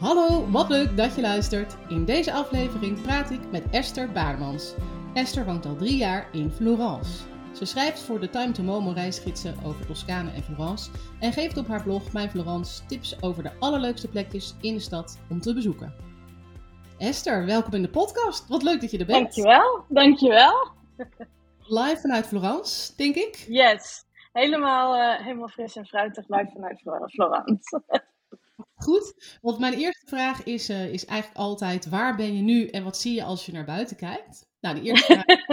Hallo, wat leuk dat je luistert. In deze aflevering praat ik met Esther Baarmans. Esther woont al drie jaar in Florence. Ze schrijft voor de Time to Momo reisgidsen over Toscane en Florence en geeft op haar blog Mijn Florence tips over de allerleukste plekjes in de stad om te bezoeken. Esther, welkom in de podcast. Wat leuk dat je er bent. Dankjewel, dankjewel. Live vanuit Florence, denk ik. Yes, helemaal, uh, helemaal fris en fruitig live vanuit Florence. Goed, want mijn eerste vraag is, uh, is eigenlijk altijd: waar ben je nu en wat zie je als je naar buiten kijkt? Nou, de eerste vraag.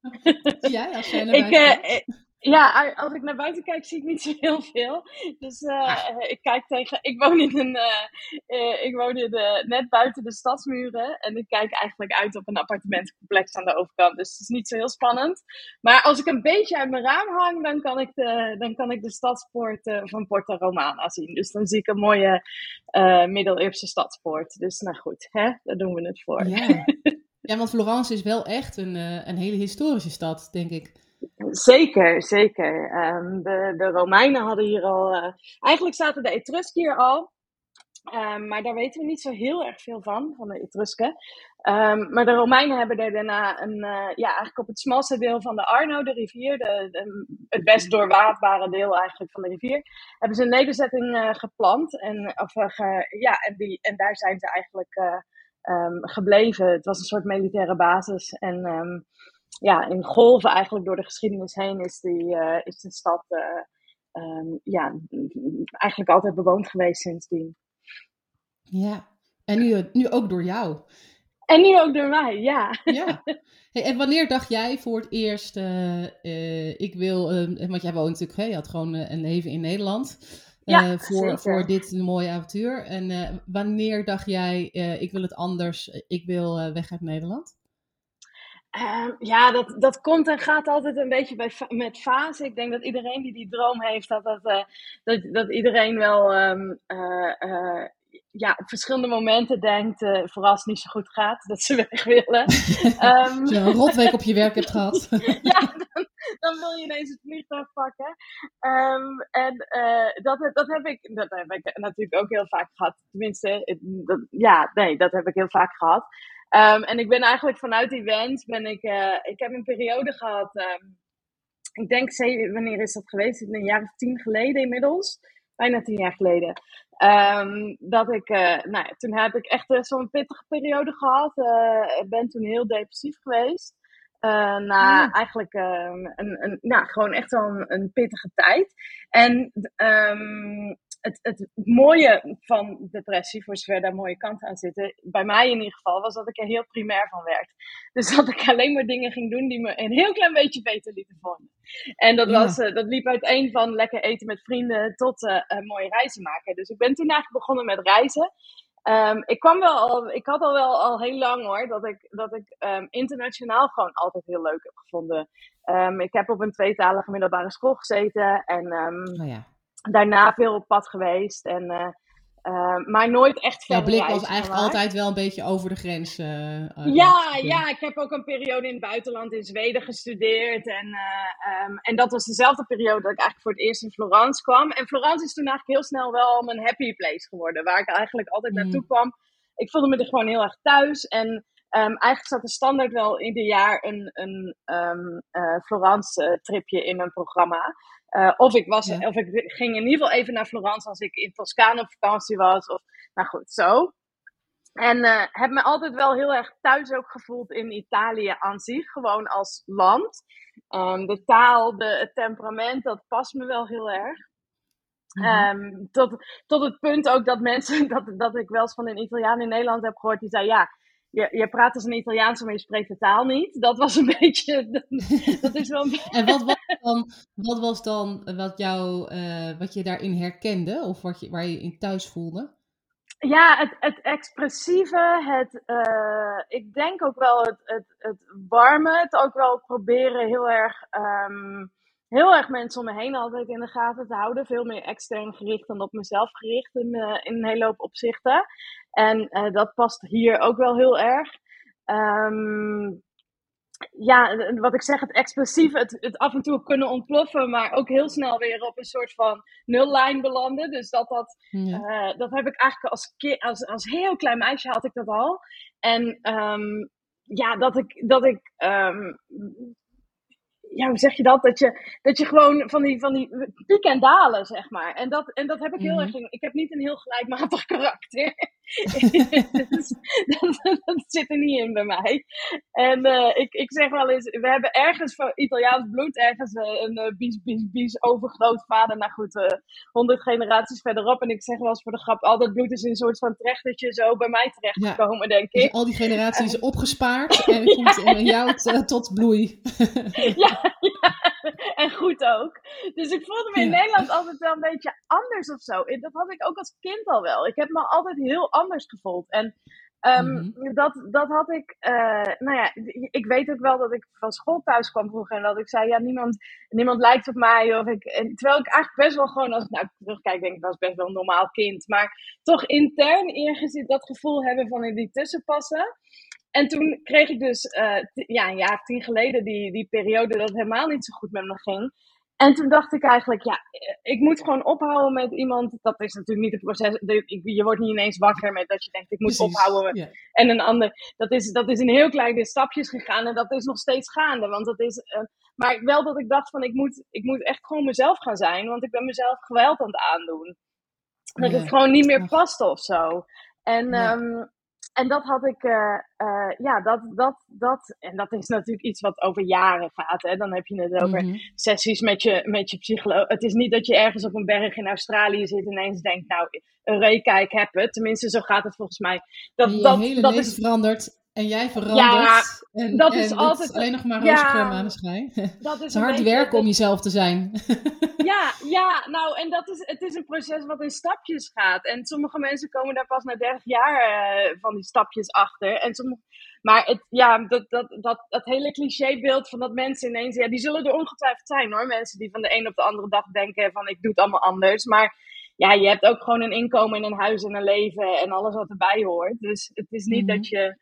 wat zie jij als jij naar ik, buiten uh, kijkt? Ja, als ik naar buiten kijk, zie ik niet zo heel veel. Dus uh, ik kijk tegen. Ik woon in een. Uh, ik woon in de, net buiten de stadsmuren. En ik kijk eigenlijk uit op een appartementencomplex aan de overkant. Dus het is niet zo heel spannend. Maar als ik een beetje uit mijn raam hang, dan kan ik de, dan kan ik de stadspoort van Porta Romana zien. Dus dan zie ik een mooie middeleeuwse stadspoort. Dus nou goed, hè, daar doen we het voor. Ja, ja want Florence is wel echt een, een hele historische stad, denk ik. Zeker, zeker. Um, de, de Romeinen hadden hier al. Uh, eigenlijk zaten de Etrusken hier al. Um, maar daar weten we niet zo heel erg veel van, van de Etrusken. Um, maar de Romeinen hebben er daarna een, uh, ja, eigenlijk op het smalste deel van de Arno, de rivier, de, het best doorwaadbare deel eigenlijk van de rivier, hebben ze een nederzetting uh, geplant. En, of, ja, en, die, en daar zijn ze eigenlijk gebleven. Het was een soort militaire basis. En ja, in golven eigenlijk door de geschiedenis heen is, die, uh, is de stad uh, um, ja, eigenlijk altijd bewoond geweest sindsdien. Ja, en nu, nu ook door jou. En nu ook door mij, ja. ja. Hey, en wanneer dacht jij voor het eerst, uh, ik wil, want jij woont natuurlijk, hè, je had gewoon een leven in Nederland. Ja, voor, voor dit mooie avontuur. En wanneer dacht jij, ik wil het anders, ik wil weg uit Nederland? Um, ja, dat, dat komt en gaat altijd een beetje bij, met fase. Ik denk dat iedereen die die droom heeft, dat, dat, uh, dat, dat iedereen wel um, uh, uh, ja, op verschillende momenten denkt, vooral als het niet zo goed gaat, dat ze weg willen. um, Als je een rotweek op je werk hebt gehad. ja, dan, dan, wil je ineens het vliegtuig pakken. en dat, dat, heb ik, dat heb ik natuurlijk ook heel vaak gehad. Tenminste, dat, ja, nee, dat heb ik heel vaak gehad. Um, en ik ben eigenlijk vanuit die wens, ben ik, uh, ik heb een periode gehad, ik denk, wanneer is dat geweest? Een jaar of tien geleden inmiddels, bijna tien jaar geleden. Um, dat ik, uh, nou ja, toen heb ik echt uh, zo'n pittige periode gehad. Ik ben toen heel depressief geweest. na mm. eigenlijk een, een, nou, gewoon echt wel een, een pittige tijd. En het, het mooie van depressie, voor zover daar mooie kanten aan zitten, bij mij in ieder geval, was dat ik er heel primair van werd. Dus dat ik alleen maar dingen ging doen die me een heel klein beetje beter lieten voelen. En dat, was, uh, dat liep uiteen van lekker eten met vrienden tot uh, uh, mooie reizen maken. Dus ik ben toen eigenlijk begonnen met reizen. Um, ik kwam wel al, ik had al wel al heel lang hoor, dat ik, dat ik um, internationaal gewoon altijd heel leuk heb gevonden. Um, ik heb op een tweetalige middelbare school gezeten en oh ja daarna veel op pad geweest. En, uh, uh, maar nooit echt veel. Ja, blik was eigenlijk altijd wel een beetje over de grens. Uh, ja, ja, ik heb ook een periode in het buitenland in Zweden gestudeerd. En, um, en dat was dezelfde periode dat ik eigenlijk voor het eerst in Florence kwam. En Florence is toen eigenlijk heel snel wel mijn happy place geworden. Waar ik eigenlijk altijd mm. naartoe kwam. Ik voelde me er gewoon heel erg thuis. En um, eigenlijk zat er standaard wel ieder jaar een, een um, Florence-tripje in mijn programma. Uh, of, ik was, ja. of ik ging in ieder geval even naar Florence als ik in Toscane op vakantie was. Of, nou goed, zo. En uh, heb me altijd wel heel erg thuis ook gevoeld in Italië aan zich, gewoon als land. Um, de taal, de, het temperament, dat past me wel heel erg. Um, tot, tot het punt ook dat mensen, dat, dat ik wel eens van een Italiaan in Nederland heb gehoord, die zei: Ja, je, je praat als een Italiaans, maar je spreekt de taal niet. Dat was een beetje. Dat, is wel. en wat was dan, wat, was dan wat, jou, uh, wat je daarin herkende, of wat je, waar je in thuis voelde? Ja, het, het expressieve, het, uh, ik denk ook wel het, het, het warme, het ook wel proberen heel erg, um, heel erg mensen om me heen altijd in de gaten te houden. Veel meer extern gericht dan op mezelf gericht in, uh, in een hele hoop opzichten. En uh, dat past hier ook wel heel erg. Um, ja, wat ik zeg, het explosief, het, het af en toe kunnen ontploffen, maar ook heel snel weer op een soort van nullijn belanden. Dus dat, dat, ja. uh, dat heb ik eigenlijk als, als, als heel klein meisje had ik dat al. En um, ja, dat ik, dat ik um, ja, hoe zeg je dat? Dat je, dat je gewoon van die, van die piek en dalen, zeg maar. En dat, en dat heb ik heel mm-hmm. erg. Ik heb niet een heel gelijkmatig karakter. Dus, dat, dat, zit er niet in bij mij. En uh, ik, ik zeg wel eens, we hebben ergens van Italiaans bloed, ergens uh, een uh, bies, bies, bies overgrootvader. Nou goed, honderd generaties verderop. En ik zeg wel eens voor de grap, al dat bloed is in een soort van trechtertje zo bij mij terechtgekomen, ja. denk dus ik. al die generaties opgespaard en komt in jou tot bloei. ja, ja, en goed ook. Dus ik voelde me in ja. Nederland altijd wel een beetje anders of zo. Dat had ik ook als kind al wel. Ik heb me altijd heel anders gevoeld. En um, mm-hmm. dat, dat had ik, uh, nou ja, ik weet ook wel dat ik van school thuis kwam vroeger en dat ik zei, ja, niemand, niemand lijkt op mij. Of ik, en, terwijl ik eigenlijk best wel gewoon, als ik nou terugkijk, denk ik, was best wel een normaal kind. Maar toch intern ergens dat gevoel hebben van in die tussenpassen. En toen kreeg ik dus uh, ja, een jaar of tien geleden die, die periode dat het helemaal niet zo goed met me ging. En toen dacht ik eigenlijk, ja, ik moet gewoon ophouden met iemand. Dat is natuurlijk niet het proces. Je wordt niet ineens wakker met dat je denkt, ik moet Precies, ophouden. Yeah. En een ander. Dat is, dat is in heel kleine stapjes gegaan. En dat is nog steeds gaande. Want dat is. Uh, maar wel dat ik dacht van, ik moet, ik moet echt gewoon mezelf gaan zijn. Want ik ben mezelf geweld aan het aandoen. Dat yeah. het gewoon niet meer past of zo. En yeah. um, en dat had ik, uh, uh, ja, dat, dat, dat, en dat is natuurlijk iets wat over jaren gaat. Hè? Dan heb je het over mm-hmm. sessies met je, met je psycholoog. Het is niet dat je ergens op een berg in Australië zit en ineens denkt, nou, Eureka, ik heb het. Tenminste, zo gaat het volgens mij. Dat, je dat, hele dat is, verandert en jij verandert. Ja, en, dat is en altijd. Is alleen nog maar roze ja, maneschijn. Dat is, het is hard werken om jezelf te zijn. Ja, ja, nou, en dat is, het is een proces wat in stapjes gaat. En sommige mensen komen daar pas na 30 jaar uh, van die stapjes achter. En sommige, maar het, ja, dat, dat, dat, dat hele clichébeeld van dat mensen ineens, ja, die zullen er ongetwijfeld zijn hoor. Mensen die van de een op de andere dag denken van ik doe het allemaal anders. Maar ja, je hebt ook gewoon een inkomen en een huis en een leven en alles wat erbij hoort. Dus het is niet mm-hmm. dat je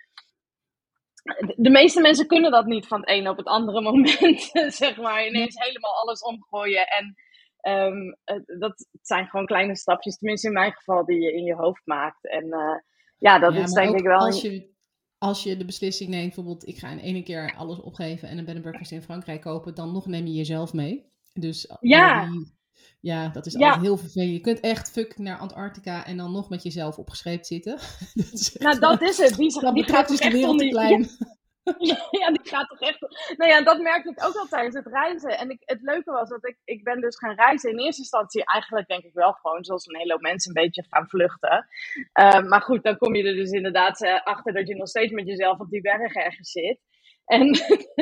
de meeste mensen kunnen dat niet van het een op het andere moment, zeg maar. Ineens helemaal alles omgooien. En um, dat zijn gewoon kleine stapjes, tenminste in mijn geval, die je in je hoofd maakt. En uh, ja, dat ja, is denk ik wel... Als je, als je de beslissing neemt, bijvoorbeeld ik ga in ene keer alles opgeven en een bed in Frankrijk kopen, dan nog neem je jezelf mee. Dus ja. Die, ja, dat is ja. altijd heel vervelend. Je kunt echt fuck naar Antarctica en dan nog met jezelf opgeschreven zitten. dat nou, dat is het. Die, die gaat dus de wereld te klein. Ja. ja, die gaat toch echt. Nou ja, dat merkte ik ook al tijdens het reizen. En ik, het leuke was dat ik, ik ben dus gaan reizen. In eerste instantie eigenlijk denk ik wel gewoon zoals een hele hoop mensen een beetje gaan vluchten. Uh, maar goed, dan kom je er dus inderdaad uh, achter dat je nog steeds met jezelf op die berg ergens zit. En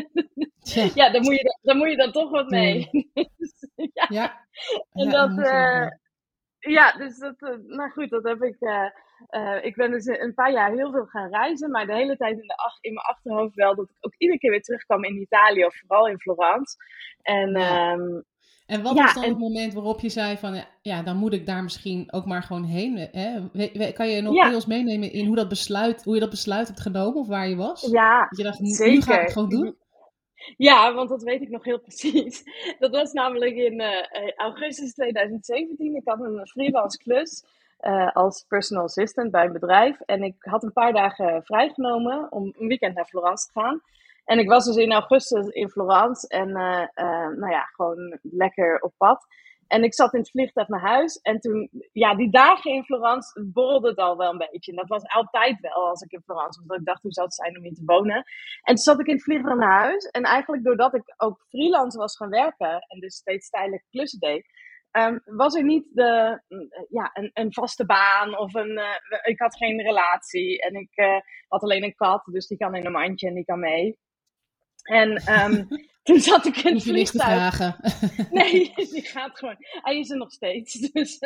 ja, ja dan, moet je, dan moet je dan toch wat mee. dus, ja. ja. En dat, uh, ja, dus dat, nou goed, dat heb ik. Uh, ik ben dus een paar jaar heel veel gaan reizen, maar de hele tijd in, de ach, in mijn achterhoofd wel dat ik ook iedere keer weer terugkwam in Italië of vooral in Florence. En, ja. um, en wat was dan en, het moment waarop je zei van ja, dan moet ik daar misschien ook maar gewoon heen? Hè? Kan je nog ja. deels meenemen in hoe, dat besluit, hoe je dat besluit hebt genomen of waar je was? Ja, dat je dacht, nu ga ik het gewoon doen? Ja, want dat weet ik nog heel precies. Dat was namelijk in uh, augustus 2017. Ik had een freelance klus uh, als personal assistant bij een bedrijf. En ik had een paar dagen vrijgenomen om een weekend naar Florence te gaan. En ik was dus in augustus in Florence en uh, uh, nou ja, gewoon lekker op pad. En ik zat in het vliegtuig naar huis. En toen, ja, die dagen in Florence borrelde het al wel een beetje. En dat was altijd wel als ik in Florence was. Want ik dacht, hoe zou het zijn om hier te wonen? En toen zat ik in het vliegtuig naar huis. En eigenlijk doordat ik ook freelance was gaan werken. En dus steeds tijdelijke klussen deed. Um, was er niet de, ja, een, een vaste baan of een. Uh, ik had geen relatie en ik had alleen een kat, dus die kan in een mandje en die kan mee. En um, toen zat ik in het vliegtuig. vragen. Nee, die gaat gewoon. Hij is er nog steeds. Dus,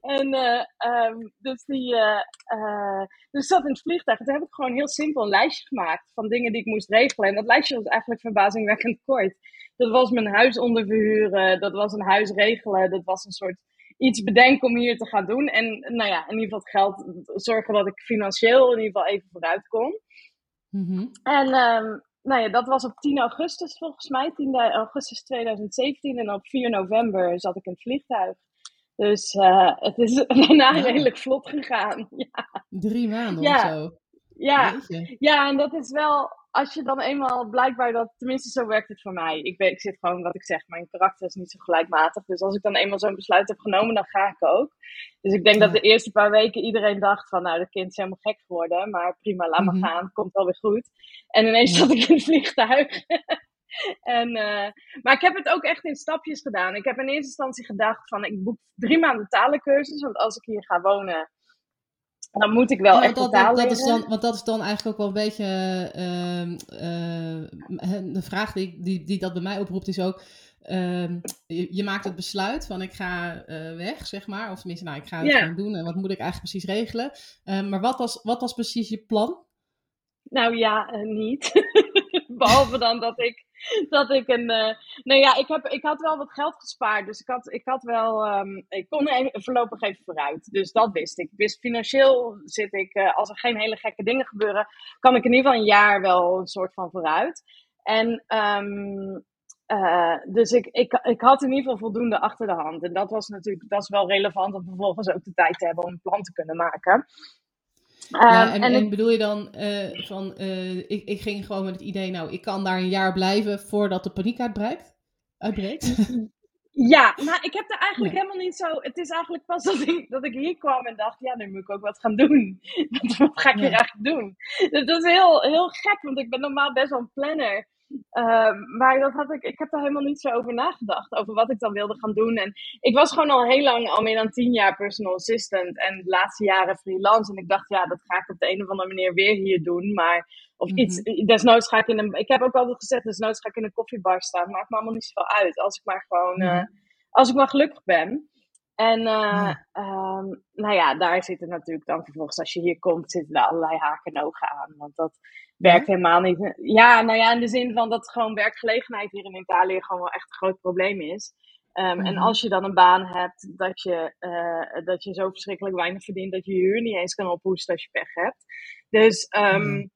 en, uh, um, dus die, uh, dus zat in het vliegtuig. En toen heb ik gewoon heel simpel een lijstje gemaakt van dingen die ik moest regelen. En dat lijstje was eigenlijk verbazingwekkend kort. Dat was mijn huis onderverhuren, dat was een huis regelen, dat was een soort iets bedenken om hier te gaan doen. En nou ja, in ieder geval het geld zorgen dat ik financieel in ieder geval even vooruit kon. Mm -hmm. En um, nou ja, dat was op 10 augustus volgens mij, 10 augustus 2017. En op 4 november zat ik in het vliegtuig. Dus uh, het is daarna redelijk vlot gegaan. Ja. Drie maanden ja. of zo. Ja. ja, en dat is wel, als je dan eenmaal blijkbaar dat, tenminste zo werkt het voor mij. Ik, weet, ik zit gewoon wat ik zeg, mijn karakter is niet zo gelijkmatig. Dus als ik dan eenmaal zo'n besluit heb genomen, dan ga ik ook. Dus ik denk dat de eerste paar weken iedereen dacht van, nou, dat kind is helemaal gek geworden. Maar prima, laat maar mm -hmm. gaan, komt wel weer goed. En ineens zat ik in het vliegtuig. en, uh, maar ik heb het ook echt in stapjes gedaan. Ik heb in eerste instantie gedacht van, ik boek drie maanden talencursus. Want als ik hier ga wonen, dan moet ik wel ja, echt dat, dat, dat is dan, Want dat is dan eigenlijk ook wel een beetje uh, uh, de vraag die, die, die dat bij mij oproept is ook... Uh, je, je, maakt het besluit van ik ga uh, weg, zeg maar. Of tenminste, nou, ik ga het yeah. gaan doen en wat moet ik eigenlijk precies regelen. Uh, maar wat was, wat was precies je plan? Nou ja, uh, niet. Behalve dan dat ik, dat ik een. Uh, nou ja, ik, heb, ik had wel wat geld gespaard. Dus ik had, ik had wel. Um, ik kon voorlopig even vooruit. Dus dat wist ik. Dus financieel zit ik. Uh, als er geen hele gekke dingen gebeuren. kan ik in ieder geval een jaar wel een soort van vooruit. En. Um, uh, dus ik, ik, ik had in ieder geval voldoende achter de hand. En dat was natuurlijk dat is wel relevant om vervolgens ook de tijd te hebben om een plan te kunnen maken. Ja, en, um, en, en, bedoel je dan uh, van, uh, ik, ik ging gewoon met het idee, nou, ik kan daar een jaar blijven voordat de paniek uitbreekt? uitbreekt? Ja, maar ik heb er eigenlijk ja. helemaal niet zo. Het is eigenlijk pas dat ik, dat ik hier kwam en dacht: ja, nu moet ik ook wat gaan doen. wat ga ik ja. hier eigenlijk doen? Dat is heel, heel gek, want ik ben normaal best wel een planner. Uh, maar dat had ik, ik heb daar helemaal niet zo over nagedacht. Over wat ik dan wilde gaan doen. En ik was gewoon al heel lang, al meer dan tien jaar personal assistant. En de laatste jaren freelance. En ik dacht, ja, dat ga ik op de een of andere manier weer hier doen. Maar, of mm -hmm. iets, desnoods ga ik in een, ik heb ook altijd gezegd, desnoods ga ik in een koffiebar staan. Maakt me allemaal niet zoveel uit. Als ik maar gewoon, mm -hmm. als ik maar gelukkig ben. En uh, ja. Um, nou ja, daar zit het natuurlijk dan vervolgens, als je hier komt, zitten er allerlei haken en ogen aan. Want dat werkt ja? helemaal niet. Ja, nou ja, in de zin van dat gewoon werkgelegenheid hier in Italië gewoon wel echt een groot probleem is. Um, mm-hmm. En als je dan een baan hebt dat je, uh, dat je zo verschrikkelijk weinig verdient dat je je huur niet eens kan ophoesten als je pech hebt. Dus um,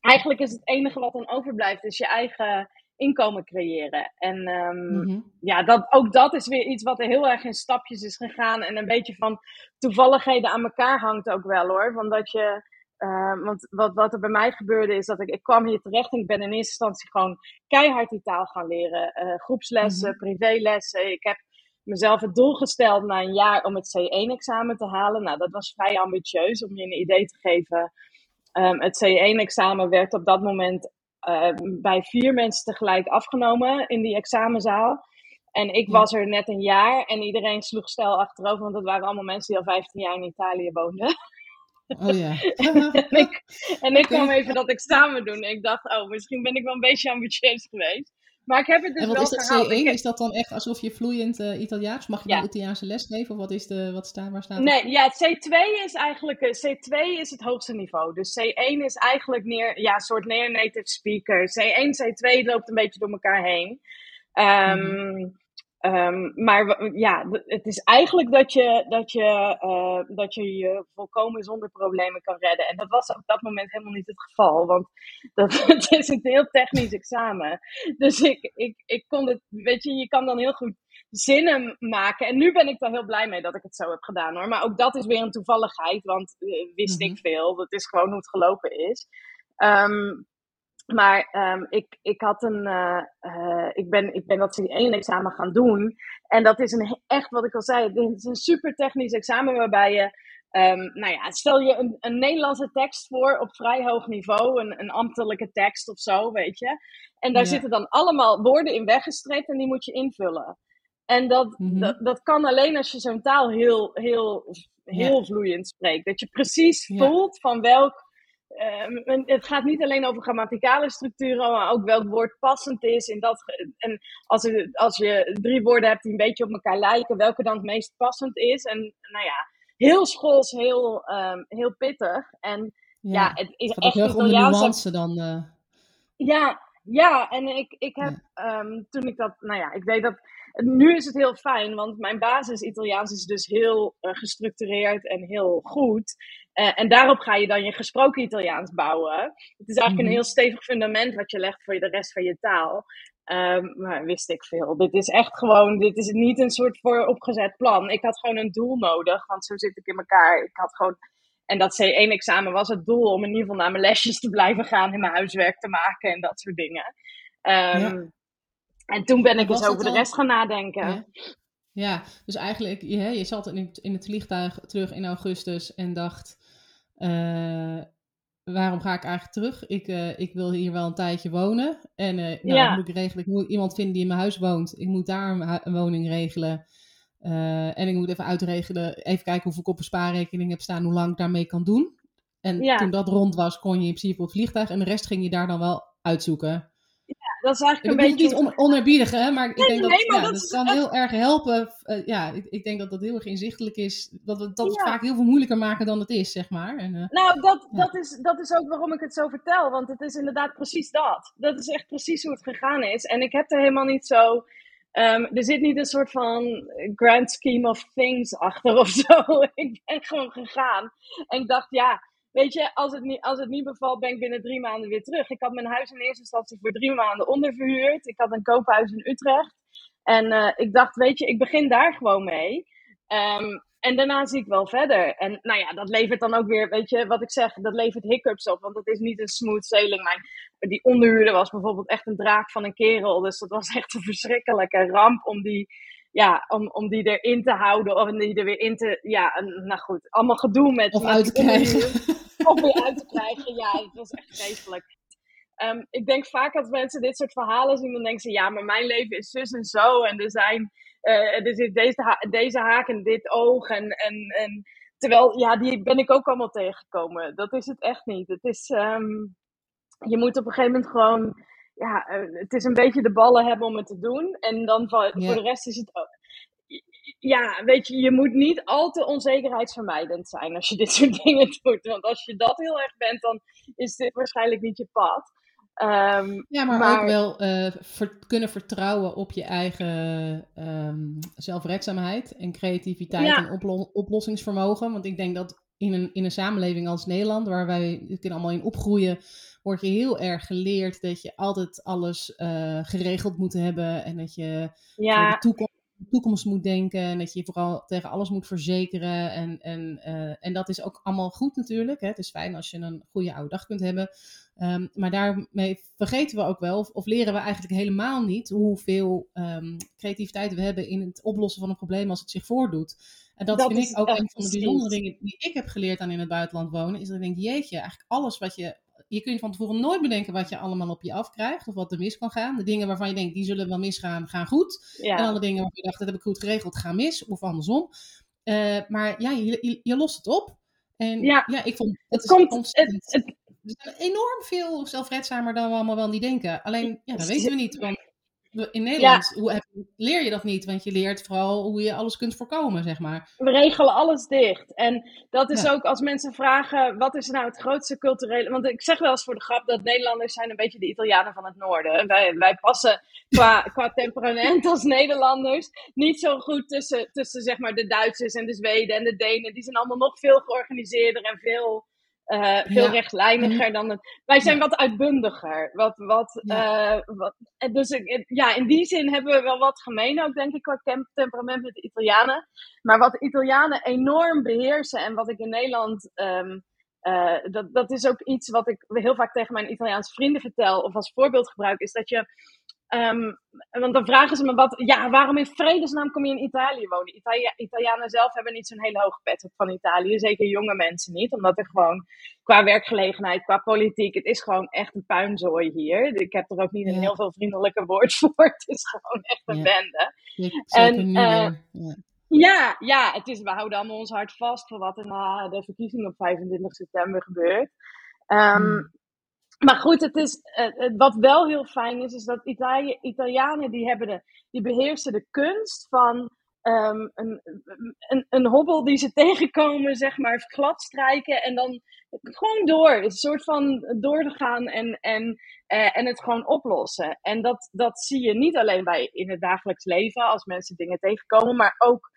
eigenlijk is het enige wat dan overblijft, is je eigen inkomen creëren. En um, mm-hmm. ja, dat, ook dat is weer iets wat er heel erg in stapjes is gegaan. En een beetje van toevalligheden aan elkaar hangt ook wel hoor. Van dat je, uh, want wat, wat er bij mij gebeurde is dat ik, ik kwam hier terecht en ik ben in eerste instantie gewoon keihard die taal gaan leren. Uh, groepslessen, mm-hmm. privélessen. Ik heb mezelf het doel gesteld na een jaar om het C1-examen te halen. Nou, dat was vrij ambitieus om je een idee te geven. Um, het C1-examen werd op dat moment bij vier mensen tegelijk afgenomen in die examenzaal. En ik was er net een jaar en iedereen sloeg stijl achterover, want dat waren allemaal mensen die al 15 jaar in Italië woonden. Oh ja. en ik, en ik kwam even dat examen doen en ik dacht, oh, misschien ben ik wel een beetje ambitieus geweest. Maar ik heb het dus en wat wel is dat gehaald. C1? Heb... Is dat dan echt alsof je vloeiend uh, Italiaans? Mag je ja. dan Italiaanse les geven? Of wat is de, wat staat, waar staat Nee, ja, C2 is eigenlijk, C2 is het hoogste niveau. Dus C1 is eigenlijk neer, ja, een soort near native speaker. C1, C2 loopt een beetje door elkaar heen. Um, mm. Um, maar ja, het is eigenlijk dat je, dat, je, uh, dat je je volkomen zonder problemen kan redden. En dat was op dat moment helemaal niet het geval, want dat, het is een heel technisch examen. Dus ik, ik, ik kon het, weet je, je kan dan heel goed zinnen maken. En nu ben ik daar heel blij mee dat ik het zo heb gedaan hoor. Maar ook dat is weer een toevalligheid, want uh, wist mm -hmm. ik veel. Dat is gewoon hoe het gelopen is. Um, Maar ehm, ik, ik, had een, uh, uh, ik, ben, ik ben dat één examen gaan doen. En dat is een, echt, wat ik al zei, het is een super technisch examen waarbij je, um, nou ja, stel je een, een Nederlandse tekst voor op vrij hoog niveau, een, een ambtelijke tekst of zo, weet je. En daar ja. zitten dan allemaal woorden in weggestreept en die moet je invullen. En dat, mm -hmm. dat, dat, kan alleen als je zo'n taal heel, heel, heel ja. vloeiend spreekt. Dat je precies voelt ja. van welk Uh, het gaat niet alleen over grammaticale structuren, maar ook welk woord passend is. In dat, en als, er, als je drie woorden hebt die een beetje op elkaar lijken, welke dan het meest passend is. En nou ja, heel schools, heel, um, heel pittig. En ja, ja het is echt heel Italiaans. nuance dan. Uh... Ja, ja, en ik, ik heb ja. um, toen ik dat, nou ja, ik weet dat. Nu is het heel fijn, want mijn basis Italiaans is dus heel uh, gestructureerd en heel goed. Uh, en daarop ga je dan je gesproken Italiaans bouwen. Het is eigenlijk mm -hmm. een heel stevig fundament wat je legt voor de rest van je taal. Um, maar wist ik veel. Dit is echt gewoon, dit is niet een soort vooropgezet plan. Ik had gewoon een doel nodig, want zo zit ik in elkaar. Ik had gewoon, en dat C1-examen was het doel om in ieder geval naar mijn lesjes te blijven gaan en mijn huiswerk te maken en dat soort dingen. Um, ja. En toen ben ik eens over de rest gaan nadenken. Ja. Ja, dus eigenlijk, je, je zat in het, in het vliegtuig terug in augustus en dacht, uh, waarom ga ik eigenlijk terug? Ik, uh, ik wil hier wel een tijdje wonen. En uh, nou, ja. moet ik regelen, ik moet iemand vinden die in mijn huis woont. Ik moet daar een, een woning regelen. en ik moet even uitregelen, even kijken hoeveel ik op een spaarrekening heb staan, hoe lang ik daarmee kan doen. En ja. toen dat rond was, kon je in principe op het vliegtuig en de rest ging je daar dan wel uitzoeken dat is eigenlijk ik een beetje... niet on onerbiedig, hè, maar ik nee, denk nee, dat, maar ja, dat, kan echt... heel erg helpen. Uh, ja, ik, ik, denk dat dat heel erg inzichtelijk is. Dat we dat ja. vaak heel veel moeilijker maken dan het is, zeg maar. En, uh, nou, dat, ja. dat, is, dat is ook waarom ik het zo vertel. Want het is inderdaad precies dat. Dat is echt precies hoe het gegaan is. En ik heb er helemaal niet zo... Um, er zit niet een soort van grand scheme of things achter of zo. ik ben gewoon gegaan. En ik dacht, ja, weet je, als het, niet, als het niet bevalt, ben ik binnen drie maanden weer terug. Ik had mijn huis in eerste instantie voor drie maanden onderverhuurd. Ik had een koophuis in Utrecht. En uh, ik dacht, weet je, ik begin daar gewoon mee. Um, en daarna zie ik wel verder. En nou ja, dat levert dan ook weer, weet je, wat ik zeg, dat levert hiccups op. Want het is niet een smooth sailing. Die onderhuurder was bijvoorbeeld echt een draak van een kerel. Dus dat was echt een verschrikkelijke ramp om die ja, om, om die erin te houden of die er weer in te. Ja, nou goed, allemaal gedoe met. Of met uit te krijgen. Of weer uit te krijgen, ja, het was echt vreselijk. Um, ik denk vaak als mensen dit soort verhalen zien, dan denken ze: ja, maar mijn leven is zus en zo. En er zijn. Uh, er zit deze, ha deze haak en dit oog. En, en, en terwijl, ja, die ben ik ook allemaal tegengekomen. Dat is het echt niet. Het is. Um, je moet op een gegeven moment gewoon ja, het is een beetje de ballen hebben om het te doen. En dan voor, ja. de rest is het ook. Ja, weet je, je moet niet al te onzekerheidsvermijdend zijn als je dit soort dingen doet. Want als je dat heel erg bent, dan is dit waarschijnlijk niet je pad. Um, ja, maar, maar, ook wel uh, ver, kunnen vertrouwen op je eigen um, zelfredzaamheid en creativiteit ja. en oplo oplossingsvermogen. Want ik denk dat in een, in een samenleving als Nederland, waar wij kunnen allemaal in opgroeien, wordt je heel erg geleerd dat je altijd alles uh, geregeld moet hebben en dat je ja. de toekomst, toekomst, moet denken en dat je vooral tegen alles moet verzekeren. En, en, uh, en dat is ook allemaal goed natuurlijk. Hè? Het is fijn als je een goede oude dag kunt hebben. Um, maar daarmee vergeten we ook wel, of, of, leren we eigenlijk helemaal niet hoeveel um, creativiteit we hebben in het oplossen van een probleem als het zich voordoet. En dat, dat vind ik ook een van de bijzondere dingen die ik heb geleerd aan in het buitenland wonen. Is dat ik denk, jeetje, eigenlijk alles wat je je kunt van tevoren nooit bedenken wat je allemaal op je afkrijgt. Of wat er mis kan gaan. De dingen waarvan je denkt, die zullen wel misgaan, gaan goed. Ja. En alle dingen waarvan je dacht, dat heb ik goed geregeld, gaan mis. Of andersom. Uh, maar ja, je, je, je, lost het op. En ja, ja ik vond het, het komt. Het, het, zijn enorm veel zelfredzamer dan we allemaal wel niet denken. Alleen, ja, dat weten we niet. Want in Nederland ja. hoe, leer je dat niet, want je leert vooral hoe je alles kunt voorkomen, zeg maar. We regelen alles dicht. En dat is ja. ook als mensen vragen, wat is nou het grootste culturele... Want ik zeg wel eens voor de grap dat Nederlanders zijn een beetje de Italianen van het noorden. Wij, wij passen qua, qua temperament als Nederlanders niet zo goed tussen, tussen zeg maar de Duitsers en de Zweden en de Denen. Die zijn allemaal nog veel georganiseerder en veel uh, veel ja. rechtlijniger dan het. Wij zijn wat uitbundiger. Wat, wat, ja. uh, wat, dus ja, in die zin hebben we wel wat gemeen ook, denk ik, qua temperament met de Italianen. Maar wat de Italianen enorm beheersen en wat ik in Nederland um, dat, dat is ook iets wat ik heel vaak tegen mijn Italiaanse vrienden vertel of als voorbeeld gebruik, is dat je Um, want dan vragen ze me wat, ja, waarom in vredesnaam kom je in Italië wonen? Italia Italianen zelf hebben niet zo'n hele hoge pet op van Italië, zeker jonge mensen niet, omdat er gewoon qua werkgelegenheid, qua politiek, het is gewoon echt een puinzooi hier. Ik heb er ook niet een heel veel vriendelijke woord voor, het is gewoon echt een ja. bende. En, uh, ja. ja. Ja, het is, we houden allemaal ons hart vast voor wat er na de verkiezingen op 25 september gebeurt. Um, maar goed, het is, wat wel heel fijn is, is dat Italië, Italianen die, hebben de, die beheersen de kunst van um, een, een, een hobbel die ze tegenkomen, zeg maar, gladstrijken en dan gewoon door. Een soort van door te gaan en, en, uh, en het gewoon oplossen. En dat, dat zie je niet alleen bij in het dagelijks leven, als mensen dingen tegenkomen, maar ook,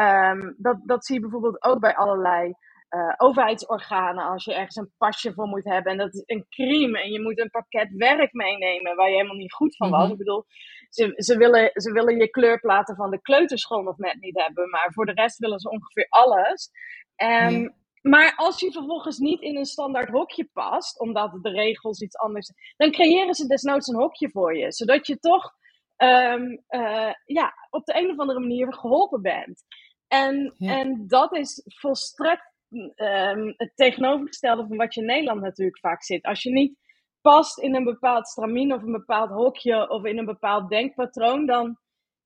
um, dat, dat zie je bijvoorbeeld ook bij allerlei uh, overheidsorganen als je ergens een pasje voor moet hebben. En dat is een crime. En je moet een pakket werk meenemen waar je helemaal niet goed van was. Mhm. Ik bedoel, ze, ze, willen, ze willen je kleurplaten van de kleuterschool nog net niet hebben. Maar voor de rest willen ze ongeveer alles. Um, Maar als je vervolgens niet in een standaard hokje past, omdat de regels iets anders zijn, dan creëren ze desnoods een hokje voor je. Zodat je toch um, uh, ja, op de een of andere manier geholpen bent. En, en dat is volstrekt um, het tegenovergestelde van wat je in Nederland natuurlijk vaak zit. Als je niet past in een bepaald stramien of een bepaald hokje of in een bepaald denkpatroon, dan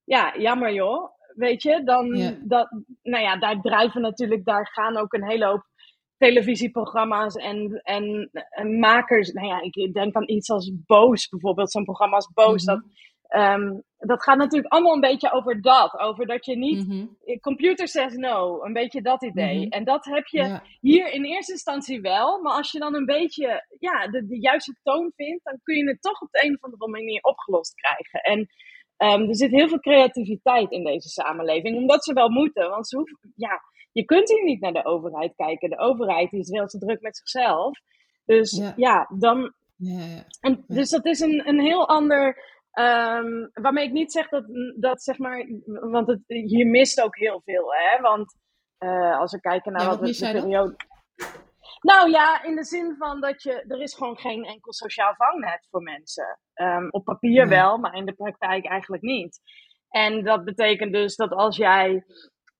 ja, jammer joh. Weet je, dan dat, nou ja, daar drijven natuurlijk, daar gaan ook een hele hoop televisieprogramma's en, en, en makers. Nou ja, ik denk aan iets als Boos bijvoorbeeld, zo'n programma als Boos. Mhm. dat, um, dat gaat natuurlijk allemaal een beetje over dat. Over dat je niet. Mm Computer says no. Een beetje dat idee. Mhm. En dat heb je hier in eerste instantie wel. Maar als je dan een beetje ja, de, de juiste toon vindt. dan kun je het toch op de een of andere manier opgelost krijgen. En um, er zit heel veel creativiteit in deze samenleving. Omdat ze wel moeten. Want ze hoeven. Ja, je kunt hier niet naar de overheid kijken. De overheid is wel te druk met zichzelf. Dus ja, ja dan. Ja, en, dus dat is een, een heel ander Um, waarmee ik niet zeg dat, dat zeg maar, want het, hier mist ook heel veel, hè? Want uh, als we kijken naar wat, wat de periode. Nou ja, in de zin van dat je, er is gewoon geen enkel sociaal vangnet voor mensen. Um, op papier wel, maar in de praktijk eigenlijk niet. En dat betekent dus dat als jij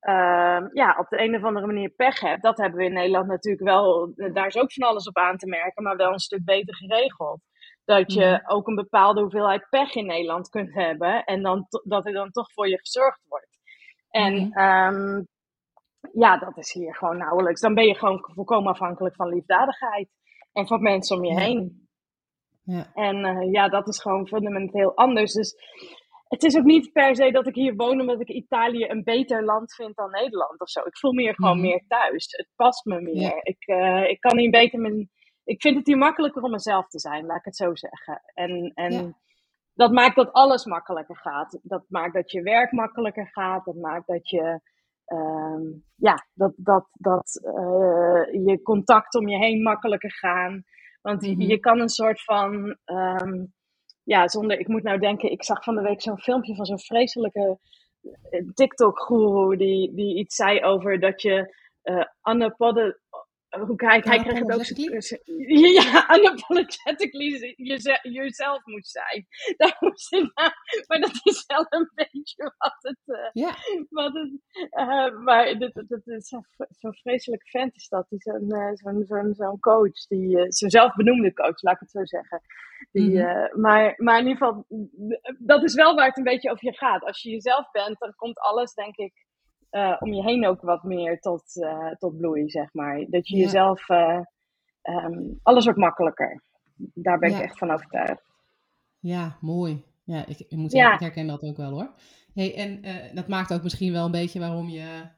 uh, ja, op de een of andere manier pech hebt, dat hebben we in Nederland natuurlijk wel, daar is ook van alles op aan te merken, maar wel een stuk beter geregeld dat je mhm. ook een bepaalde hoeveelheid pech in Nederland kunt hebben en dan dat er dan toch voor je gezorgd wordt. En mm ja, dat is hier gewoon nauwelijks. Dan ben je gewoon volkomen afhankelijk van liefdadigheid en van mensen om je heen. Ja. En uh, ja, dat is gewoon fundamenteel anders. Dus het is ook niet per se dat ik hier woon omdat ik Italië een beter land vind dan Nederland of zo. Ik voel me hier gewoon mhm. meer thuis. Het past me meer. Ik, uh, ik kan hier beter mijn ik vind het hier makkelijker om mezelf te zijn, laat ik het zo zeggen. En, en dat maakt dat alles makkelijker gaat. Dat maakt dat je werk makkelijker gaat. Dat maakt dat je, um, ja, dat, dat, dat uh, je contact om je heen makkelijker gaan. Want mm je kan een soort van, um, ja, zonder, ik moet nou denken, ik zag van de week zo'n filmpje van zo'n vreselijke eh, TikTok-guru die, die iets zei over dat je uh, hoe kijk, hij krijgt het ook. Ja, unapologetically jezelf moet zijn. Daar moest ik maar dat is wel een beetje wat het. Uh, ja. Wat het uh, maar dat, dat is zo'n zo vreselijk vent is dat. Zo'n uh, zo'n zo'n zo'n coach, die, zo'n zelfbenoemde coach, laat ik het zo zeggen. Die, mm -hmm. maar, maar in ieder geval, dat is wel waar het een beetje over je gaat. Als je jezelf bent, dan komt alles, denk ik uh, om je heen ook wat meer tot, uh, tot bloei, zeg maar. Dat je jezelf, uh, um, alles wordt makkelijker. Daar ben ik echt van overtuigd. Ja, mooi. Ja, ik, ik moet zeggen, ik herken dat ook wel hoor. Hey, en dat maakt ook misschien wel een beetje waarom je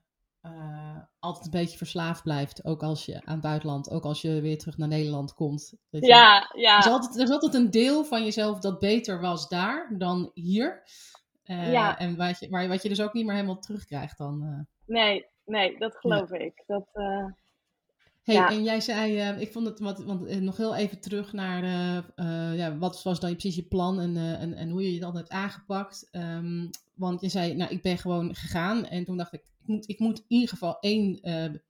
altijd een beetje verslaafd blijft. Ook als je aan het buitenland, ook als je weer terug naar Nederland komt. ja, ja. Er is, altijd, er is altijd een deel van jezelf dat beter was daar dan hier. Uh, ja. En wat je, wat je dus ook niet meer helemaal terugkrijgt dan. Uh. Nee, nee, dat geloof ik. Dat, uh, hey, ja. en jij zei, ik vond het, wat, want nog heel even terug naar, ja, wat was dan precies je plan en, en, en hoe je het dan hebt aangepakt. Um, want je zei, nou, ik ben gewoon gegaan en toen dacht ik, ik moet, ik moet in ieder geval één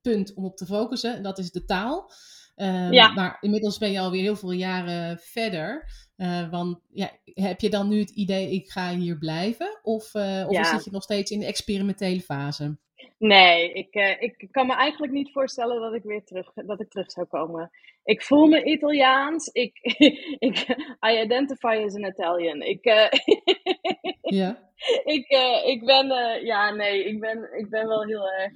punt om op te focussen, en dat is de taal. Ehm, ja. Maar inmiddels ben je alweer heel veel jaren verder. Uh, want ja, heb je dan nu het idee, ik ga hier blijven? Of, uh, of zit je nog steeds in de experimentele fase? Nee, ik, uh, ik kan me eigenlijk niet voorstellen dat ik weer terug, dat ik terug zou komen. Ik voel me Italiaans. Ik, ik, I identify as an Italian. Ik, ja. ik, ik ben, ja, nee, ik ben, ik ben wel heel erg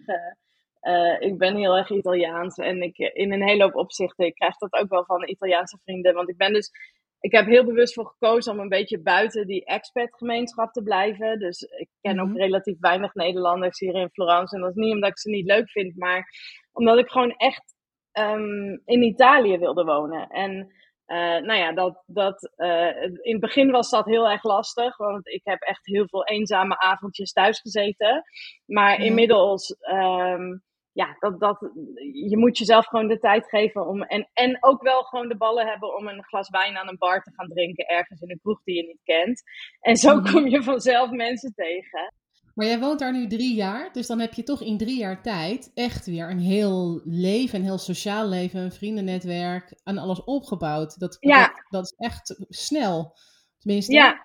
uh, ik ben heel erg Italiaans en ik, in een hele hoop opzichten, ik krijg dat ook wel van Italiaanse vrienden. Want ik ben dus, ik heb heel bewust voor gekozen om een beetje buiten die expat-gemeenschap te blijven. Dus ik ken ook mhm. relatief weinig Nederlanders hier in Florence. En dat is niet omdat ik ze niet leuk vind, maar omdat ik gewoon echt um, in Italië wilde wonen. En uh, nou ja, dat, dat, uh, in het begin was dat heel erg lastig, want ik heb echt heel veel eenzame avondjes thuis gezeten. Maar inmiddels um, ja, dat, dat, je moet jezelf gewoon de tijd geven om. En, en ook wel gewoon de ballen hebben om een glas wijn aan een bar te gaan drinken. ergens in een kroeg die je niet kent. En zo mhm. kom je vanzelf mensen tegen. Maar jij woont daar nu drie jaar, dus dan heb je toch in drie jaar tijd echt weer een heel leven, een heel sociaal leven, een vriendennetwerk en alles opgebouwd. Dat, ja. dat, is echt snel. Tenminste, ja.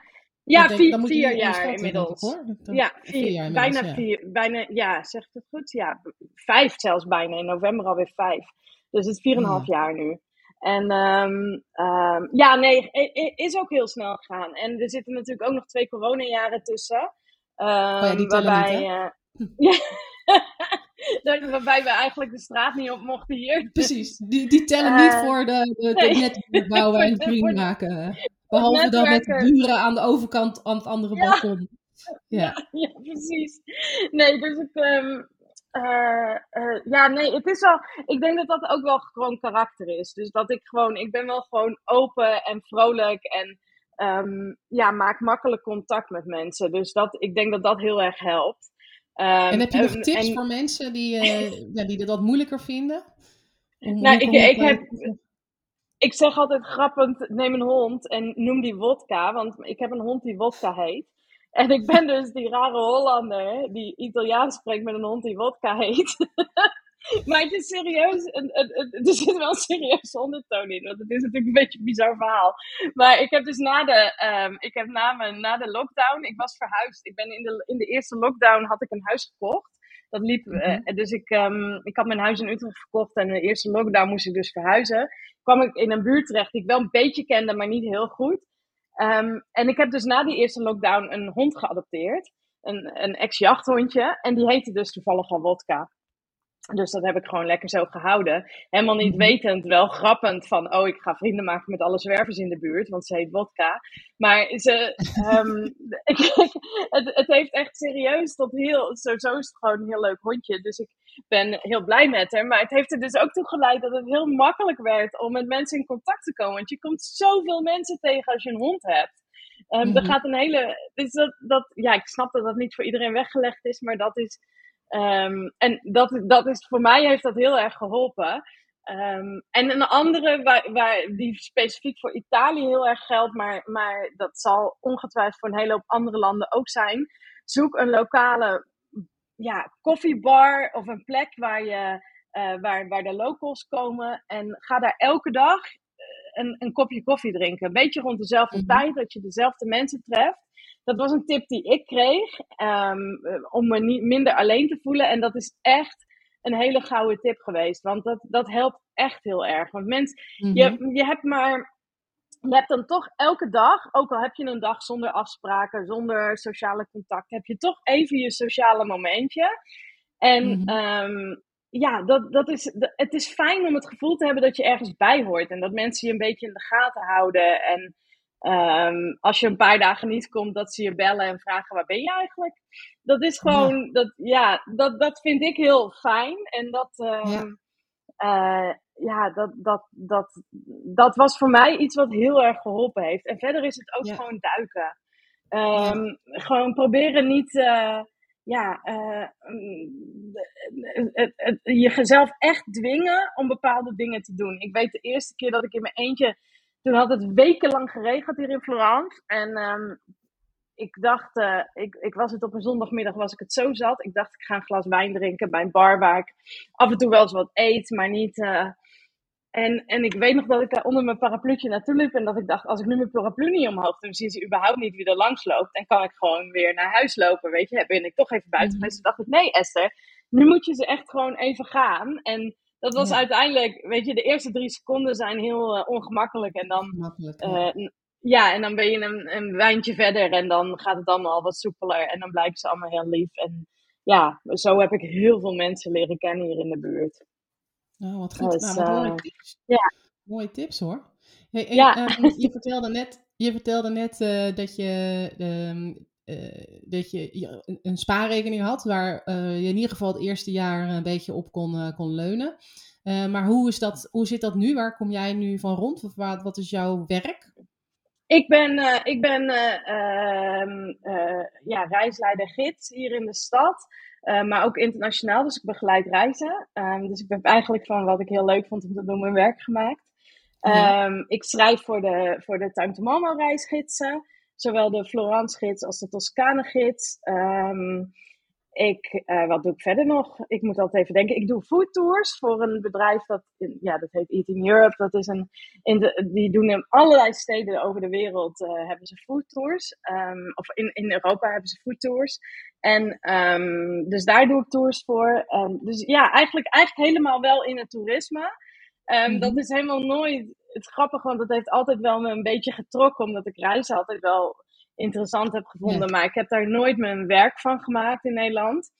Ja, vier, vier jaar inmiddels. Hoor. ja, vier, jaar bijna ja. vier. Bijna, ja, zegt het goed? Ja, vijf zelfs bijna. In november alweer vijf. Dus het is vier en een half jaar nu. En um, um, ja, nee, is ook heel snel gegaan. En er zitten natuurlijk ook nog twee coronajaren tussen. Um, oh ja, die waarbij, niet, uh, ja, waarbij we eigenlijk de straat niet op mochten hier. Precies, die, die tellen uh, niet voor de, de, de nee. net bouwen en vrienden maken. Behalve dan met buren aan de overkant aan het andere balkon. Ja. ja, precies. Nee, dus ik. Um, uh, uh, ja, nee, het is wel. Ik denk dat dat ook wel gewoon karakter is. Dus dat ik gewoon. Ik ben wel gewoon open en vrolijk en. Um, ja, maak makkelijk contact met mensen. Dus dat, ik denk dat dat heel erg helpt. Um, en heb je nog tips voor mensen die, uh, ja, die dat moeilijker vinden? nou, ik, ik heb ik zeg altijd grappend, neem een hond en noem die wodka, want ik heb een hond die wodka heet. En ik ben dus die rare Hollander die Italiaans spreekt met een hond die wodka heet. maar het is serieus, er zit wel een serieus ondertoon in, want het is natuurlijk een beetje een bizar verhaal. Maar ik heb dus na de, um, ik heb na, na de lockdown, ik was verhuisd. Ik ben in de, in de eerste lockdown had ik een huis gekocht. Dat liep, mm dus ik, um, ik had mijn huis in Utrecht verkocht en in de eerste lockdown moest ik dus verhuizen. Kwam ik in een buurt terecht die ik wel een beetje kende, maar niet heel goed. Um, en ik heb dus na die eerste lockdown een hond geadopteerd. Een, een ex-jachthondje. En die heette dus toevallig al Wodka. Dus dat heb ik gewoon lekker zo gehouden. Helemaal niet mhm. wetend, wel grappend van, oh, ik ga vrienden maken met alle zwervers in de buurt, want ze heet vodka. Maar ze, um, het, het heeft echt serieus tot heel, sowieso is het gewoon een heel leuk hondje. Dus ik ben heel blij met haar. Maar het heeft er dus ook toe geleid dat het heel makkelijk werd om met mensen in contact te komen. Want je komt zoveel mensen tegen als je een hond hebt. Um, Er mhm. gaat een hele. Dus dat, dat, ja, ik snap dat dat niet voor iedereen weggelegd is, maar dat is Um, en dat, dat is, voor mij heeft dat heel erg geholpen. Um, en een andere waar, waar, die specifiek voor Italië heel erg geldt, maar, maar dat zal ongetwijfeld voor een hele hoop andere landen ook zijn. Zoek een lokale ja, koffiebar of een plek waar, je, uh, waar, waar de locals komen. En ga daar elke dag eh, een, een kopje koffie drinken. Een beetje rond dezelfde mhm. tijd, dat je dezelfde mensen treft dat was een tip die ik kreeg um, om me niet minder alleen te voelen. En dat is echt een hele gouden tip geweest. Want dat, dat helpt echt heel erg. Want mensen, je, mhm. je hebt maar. Je hebt dan toch elke dag, ook al heb je een dag zonder afspraken, zonder sociale contact, heb je toch even je sociale momentje. En mm um, ja, dat, dat is, het is fijn om het gevoel te hebben dat je ergens bij hoort. En dat mensen je een beetje in de gaten houden. En Um, als je een paar dagen niet komt, dat ze je bellen en vragen waar ben je eigenlijk? Dat is gewoon, ja. dat, ja, dat, dat vind ik heel fijn. En dat, um, ja. Uh, ja, dat, dat, dat, dat was voor mij iets wat heel erg geholpen heeft. En verder is het ook ja. gewoon duiken. Um, gewoon proberen niet, uh, ja, uh, jezelf echt dwingen om bepaalde dingen te doen. Ik weet de eerste keer dat ik in mijn eentje toen had het wekenlang geregend hier in Florence. En um, ik dacht, uh, ik, ik was het op een zondagmiddag, was ik het zo zat. Ik dacht, ik ga een glas wijn drinken bij een bar waar ik af en toe wel eens wat eet, maar niet. Uh, En, en ik weet nog dat ik daar onder mijn parapluutje naartoe liep. En dat ik dacht, als ik nu mijn paraplu niet omhoog doe, dan zien ze überhaupt niet wie er langs loopt. En kan ik gewoon weer naar huis lopen, weet je. Ben ik toch even buiten Mhm. geweest. Toen dacht ik, nee Esther, nu moet je ze echt gewoon even gaan. En dat was Ja. uiteindelijk, weet je, de eerste drie seconden zijn heel eh, ongemakkelijk. En dan, Makkelijk. ja. eh, ja, en dan ben je een, een wijntje verder. En dan gaat het allemaal al wat soepeler. En dan blijken ze allemaal heel lief. En ja, zo heb ik heel veel mensen leren kennen hier in de buurt. Nou, wat goed. Dus, nou, wat mooie eh, tips. ja. Mooie tips hoor. Hey, en, Ja. je vertelde net, je vertelde net dat je, ehm, eh, dat je een, een spaarrekening had waar eh, je in ieder geval het eerste jaar een beetje op kon, eh, kon leunen. Eh, maar hoe, is dat, hoe zit dat nu? Waar kom jij nu van rond? Of wat, wat is jouw werk? Ik ben, eh, ik ben eh, ehm, eh, ja, reisleider gids hier in de stad. eh, maar ook internationaal, dus ik begeleid reizen. Ehm, dus ik heb eigenlijk van wat ik heel leuk vond om te doen mijn werk gemaakt. Ja. Ehm, ik schrijf voor de, voor de Time to Mama reisgidsen. Zowel de Florence gids als de Toscane gids. Ehm, ik, eh, wat doe ik verder nog? Ik moet altijd even denken. Ik doe food tours voor een bedrijf dat, in- ja, dat heet Eating Europe. Dat is een, in de, die doen in allerlei steden over de wereld eh, hebben ze food tours. Ehm, of in, in Europa hebben ze food tours. En ehm, dus daar doe ik tours voor. Dus ja, eigenlijk, eigenlijk helemaal wel in het toerisme. Ehm, Mhm. Dat is helemaal nooit het grappige, want dat heeft altijd wel me een beetje getrokken, omdat ik reizen altijd wel interessant heb gevonden. Ja. Maar ik heb daar nooit mijn werk van gemaakt in Nederland.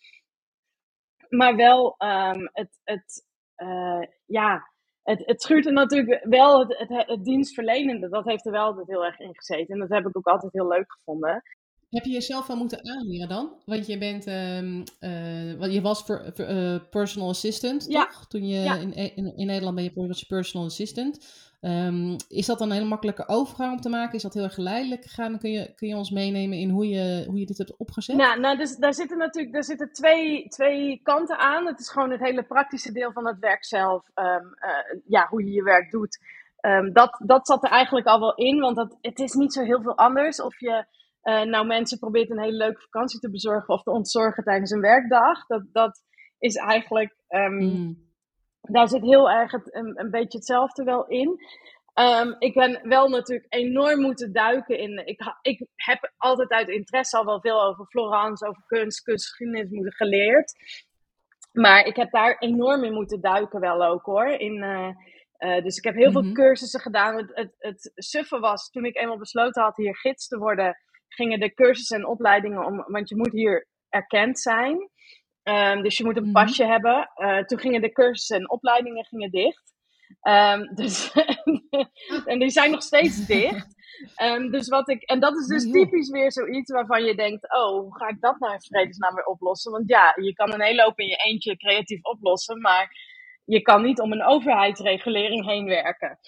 Maar wel ehm, het, het, eh, ja, het, het schuurt er natuurlijk wel het, het, het dienstverlenende. Dat heeft er wel altijd heel erg in gezeten. En dat heb ik ook altijd heel leuk gevonden. Heb je jezelf wel moeten aanleren dan? Want je bent, want je was per- per- eh, personal assistant, Ja. toch? Toen je Ja. in, in, in Nederland ben je was je personal assistant. Ehm, is dat dan een hele makkelijke overgang om te maken? Is dat heel erg geleidelijk gegaan? Kun je, kun je ons meenemen in hoe je, hoe je dit hebt opgezet? Nou, nou dus daar zitten natuurlijk daar zitten twee, twee kanten aan. Het is gewoon het hele praktische deel van het werk zelf. ehm, eh, ja, hoe je je werk doet. Dat, dat zat er eigenlijk al wel in, want dat, het is niet zo heel veel anders. Of je eh, nou mensen probeert een hele leuke vakantie te bezorgen of te ontzorgen tijdens een werkdag. Dat, dat is eigenlijk, ehm, Mm, daar zit heel erg het, een, een beetje hetzelfde wel in. Ehm, ik ben wel natuurlijk enorm moeten duiken in. Ik, ik heb altijd uit interesse al wel veel over Florence, over kunst, kunstgeschiedenis moeten geleerd. Maar ik heb daar enorm in moeten duiken wel ook hoor. In, eh, eh, dus ik heb heel Mhm. veel cursussen gedaan. Het, het, het suffe was, toen ik eenmaal besloten had hier gids te worden, gingen de cursussen en opleidingen om, want je moet hier erkend zijn. Ehm, dus je moet een Mhm. pasje hebben. Eh, toen gingen de cursussen en opleidingen gingen dicht. Ehm, dus, en die zijn nog steeds dicht. Ehm, dus wat ik, en dat is dus Oh, typisch weer zoiets waarvan je denkt: oh, hoe ga ik dat nou in vredesnaam weer oplossen? Want ja, je kan een hele hoop in je eentje creatief oplossen, maar je kan niet om een overheidsregulering heen werken.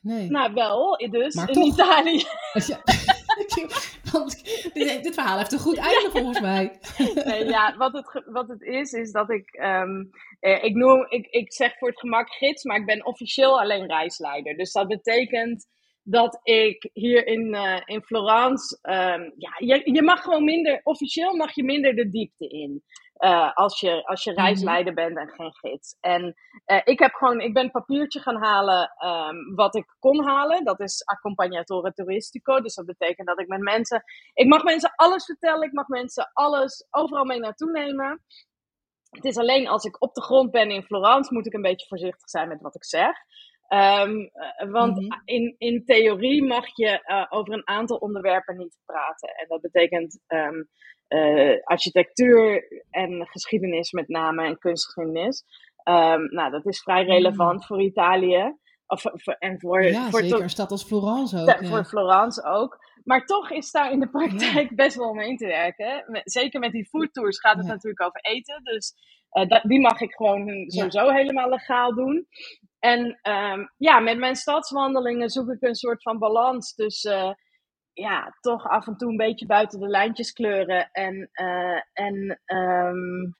Nee. nou, wel, dus Maar in toch. Italië. Want dit, verhaal heeft een goed einde volgens mij. Nee, ja, wat het, wat het is, is dat ik, ehm, eh, ik, noem, ik, ik zeg voor het gemak gids, maar ik ben officieel alleen reisleider. Dus dat betekent dat ik hier in, eh, in Florence, ehm, ja, je, je mag gewoon minder, officieel mag je minder de diepte in. Eh, als, je, als je Mhm. reisleider bent en geen gids. En eh, ik heb gewoon, ik ben papiertje gaan halen ehm, wat ik kon halen. Dat is accompagnatore touristico. Dus dat betekent dat ik met mensen ik mag mensen alles vertellen. Ik mag mensen alles overal mee naartoe nemen. Het is alleen als ik op de grond ben in Florence, moet ik een beetje voorzichtig zijn met wat ik zeg. Ehm, eh, want Mhm. in, in theorie mag je over een aantal onderwerpen niet praten. En dat betekent ehm, eh, architectuur en geschiedenis met name en kunstgeschiedenis. Ehm, nou, dat is vrij relevant voor Italië. Of, voor- en voor, ja, voor zeker een stad als Florence ook. ja. Voor Florence ook. Maar toch is daar in de praktijk best wel omheen te werken. Zeker met die foodtours gaat het Ja. natuurlijk over eten. Dus eh, dat, die mag ik gewoon sowieso helemaal legaal doen. En ehm, ja, met mijn stadswandelingen zoek ik een soort van balans tussen... ja, toch af en toe een beetje buiten de lijntjes kleuren. En, eh, en ehm,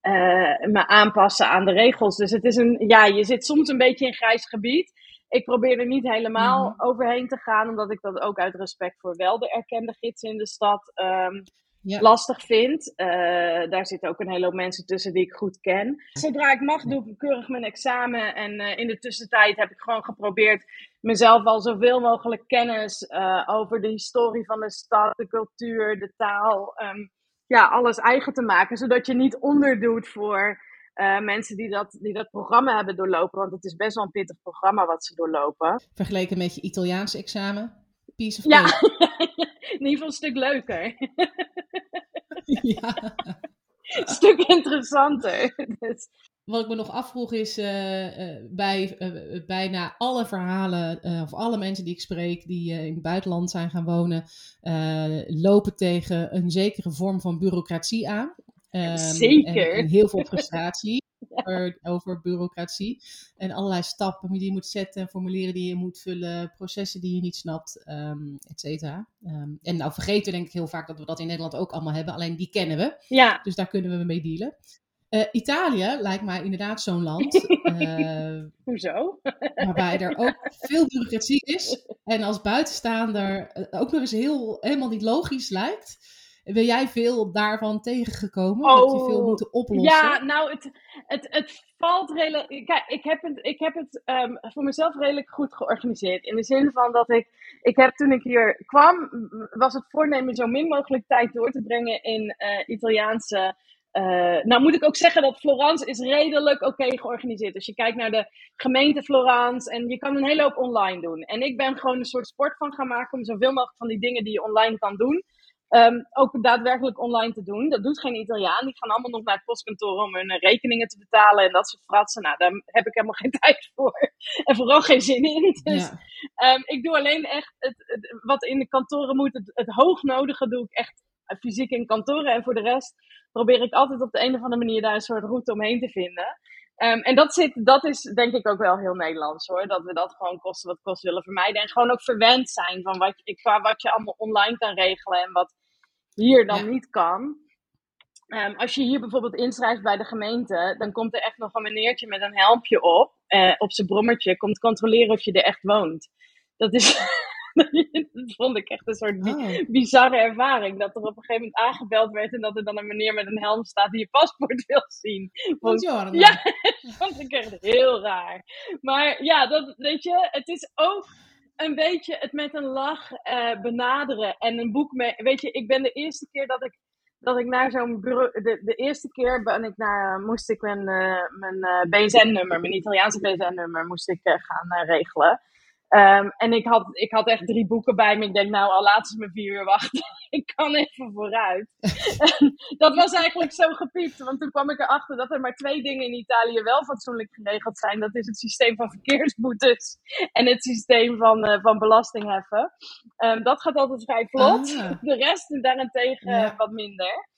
eh, me aanpassen aan de regels. Dus het is een... Ja, je zit soms een beetje in grijs gebied. Ik probeer er niet helemaal Mhm. overheen te gaan, omdat ik dat ook uit respect voor wel de erkende gidsen in de stad ehm, lastig vind. Uh, daar zitten ook een hele hoop mensen tussen die ik goed ken. Zodra ik mag, doe ik keurig mijn examen. En uh, in de tussentijd heb ik gewoon geprobeerd mezelf al zoveel mogelijk kennis uh, over de historie van de stad, de cultuur, de taal. Um, ja, alles eigen te maken. Zodat je niet onderdoet voor uh, mensen die dat, die dat programma hebben doorlopen. Want het is best wel een pittig programma wat ze doorlopen. Vergeleken met je Italiaans examen? Piece of ja, in ieder geval een stuk leuker. ja. een stuk interessanter. Dus. Wat ik me nog afvroeg is, uh, uh, bij uh, bijna alle verhalen, of alle mensen die ik spreek, die in het buitenland zijn gaan wonen, lopen tegen een zekere vorm van bureaucratie aan. Um, Zeker. En, en, heel veel frustratie over, over, bureaucratie. En allerlei stappen die je moet zetten, formulieren die je moet vullen, processen die je niet snapt, um, et cetera. Um, en nou vergeten we denk ik heel vaak dat we dat in Nederland ook allemaal hebben, alleen die kennen we. Ja. Dus daar kunnen we mee dealen. Uh, Italië lijkt mij inderdaad zo'n land. Uh, Hoezo? waarbij er ook veel bureaucratie is. En als buitenstaander ook nog eens heel, helemaal niet logisch lijkt. Ben jij veel daarvan tegengekomen? Oh, dat je veel oh, moet oplossen? Ja, nou, het, het, het valt redelijk. Kijk, ik heb het, ik heb het um, voor mezelf redelijk goed georganiseerd. In de zin van dat ik. Ik heb toen ik hier kwam, was het voornemen zo min mogelijk tijd door te brengen in uh, Italiaanse. Uh, nou moet ik ook zeggen dat Florence is redelijk oké okay georganiseerd. Als je kijkt naar de gemeente Florence en je kan een hele hoop online doen. En ik ben gewoon een soort sport van gaan maken om zoveel mogelijk van die dingen die je online kan doen, Um, ook daadwerkelijk online te doen. Dat doet geen Italiaan. Die gaan allemaal nog naar het postkantoor om hun rekeningen te betalen en dat soort fratsen. Nou, daar heb ik helemaal geen tijd voor. En vooral geen zin in. Dus ja. um, ik doe alleen echt het, het, wat in de kantoren moet. Het, het hoognodige doe ik echt fysiek in kantoren. En voor de rest probeer ik altijd op de een of andere manier daar een soort route omheen te vinden. Um, en dat, zit, dat is denk ik ook wel heel Nederlands hoor. Dat we dat gewoon kosten wat kost willen vermijden. En gewoon ook verwend zijn van wat, qua wat je allemaal online kan regelen en wat hier dan niet kan. Um, als je hier bijvoorbeeld inschrijft bij de gemeente, dan komt er echt nog een meneertje met een helmpje op, uh, op zijn brommertje, komt controleren of je er echt woont. Dat is, dat vond ik echt een soort oh. bizarre ervaring. Dat er op een gegeven moment aangebeld werd en dat er dan een meneer met een helm staat die je paspoort wil zien. Ja, dat vond ik echt heel raar. Maar ja, dat, weet je, het is ook een beetje het met een lach uh, benaderen en een boek mee. Weet je, ik ben de eerste keer dat ik, dat ik naar zo'n bureau. De, de eerste keer ben ik naar, moest ik mijn, uh, mijn uh, eh, BZN-nummer, mijn Italiaanse BZN-nummer, moest ik gaan regelen. Um, en ik had, ik had echt drie boeken bij me. Ik denk, nou, al laten ze me vier uur wachten. ik kan even vooruit. dat was eigenlijk zo gepiept. Want toen kwam ik erachter dat er maar twee dingen in Italië wel fatsoenlijk geregeld zijn. Dat is het systeem van verkeersboetes en het systeem van, uh, van belastingheffen. Um, dat gaat altijd vrij vlot. Ah. De rest daarentegen ja. wat minder.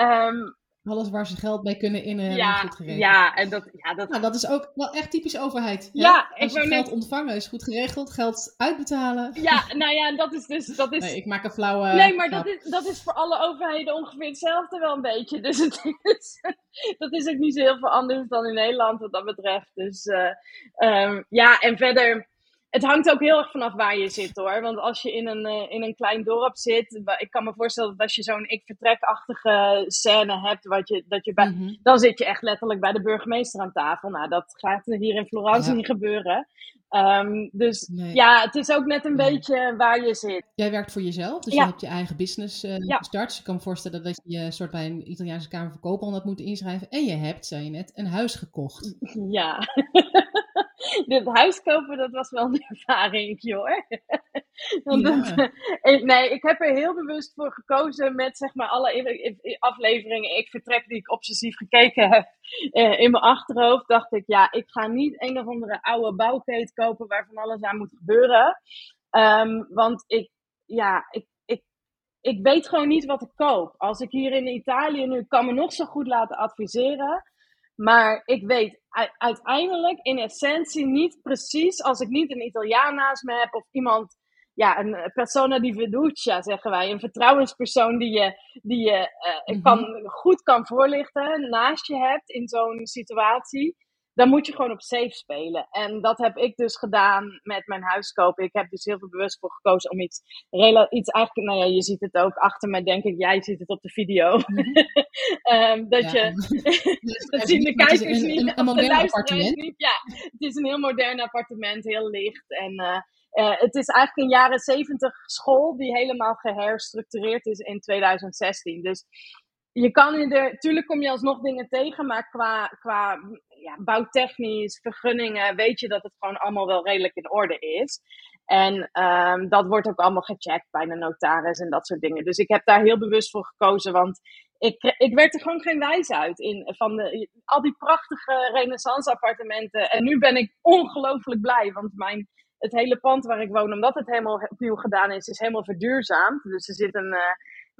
Um, alles waar ze geld mee kunnen in ja, goed geregeld. Ja, en dat, ja, dat... Nou, dat is ook wel echt typisch overheid. Ja, Als geld ontvangen is goed geregeld, geld uitbetalen. Ja, nou ja, dat is dus... Dat is... Nee, ik maak een flauwe Nee, maar dat is, dat is voor alle overheden ongeveer hetzelfde wel een beetje. Dus het is, dat is ook niet zo heel veel anders dan in Nederland wat dat betreft. Dus uh, um, ja, en verder het hangt ook heel erg vanaf waar je zit hoor. Want als je in een, uh, in een klein dorp zit, ik kan me voorstellen dat als je zo'n ik-vertrekachtige scène hebt, wat je, dat je bij, mm -hmm. dan zit je echt letterlijk bij de burgemeester aan tafel. Nou, dat gaat hier in Florence ja. niet gebeuren. Um, dus nee. ja, het is ook net een nee. beetje waar je zit. Jij werkt voor jezelf, dus ja. je hebt je eigen business uh, ja. gestart. Dus ik kan me voorstellen dat je soort bij een Italiaanse Kamer van Koophandel had moeten inschrijven. En je hebt, zei je net, een huis gekocht. Ja. dit huis kopen, dat was wel een ervaring. Want ja. ik, nee, ik heb er heel bewust voor gekozen met zeg maar alle afleveringen. Ik vertrek die ik obsessief gekeken heb eh, in mijn achterhoofd. Dacht ik, ja, ik ga niet een of andere oude bouwkeet kopen waar van alles aan moet gebeuren. Um, want ik, ja, ik, ik, ik weet gewoon niet wat ik koop. Als ik hier in Italië nu kan me nog zo goed laten adviseren. Maar ik weet uiteindelijk in essentie niet precies, als ik niet een Italiaan naast me heb of iemand, ja, een persona di fiducia zeggen wij, een vertrouwenspersoon die je, die je uh, kan, goed kan voorlichten naast je hebt in zo'n situatie. Dan moet je gewoon op safe spelen. En dat heb ik dus gedaan met mijn huiskoop. Ik heb dus heel veel bewust voor gekozen om iets, iets eigenlijk, nou ja, je ziet het ook achter me, denk ik, jij ziet het op de video. Mhm. Ehm, dat je, dat zien de kijkers niet, een, een, modern appartement. Niet. Ja, het is een heel modern appartement, heel licht en... Uh, uh, het is eigenlijk een jaren 70 school die helemaal geherstructureerd is in 2016. Dus je kan er, tuurlijk kom je alsnog dingen tegen, maar qua, qua ja, bouwtechnisch, vergunningen, weet je dat het gewoon allemaal wel redelijk in orde is. En um, dat wordt ook allemaal gecheckt bij de notaris en dat soort dingen. Dus ik heb daar heel bewust voor gekozen, want ik, ik werd er gewoon geen wijs uit in van de, al die prachtige renaissance appartementen. En nu ben ik ongelooflijk blij, want mijn, het hele pand waar ik woon, omdat het helemaal opnieuw gedaan is, is helemaal verduurzaamd. Dus er zit een, uh,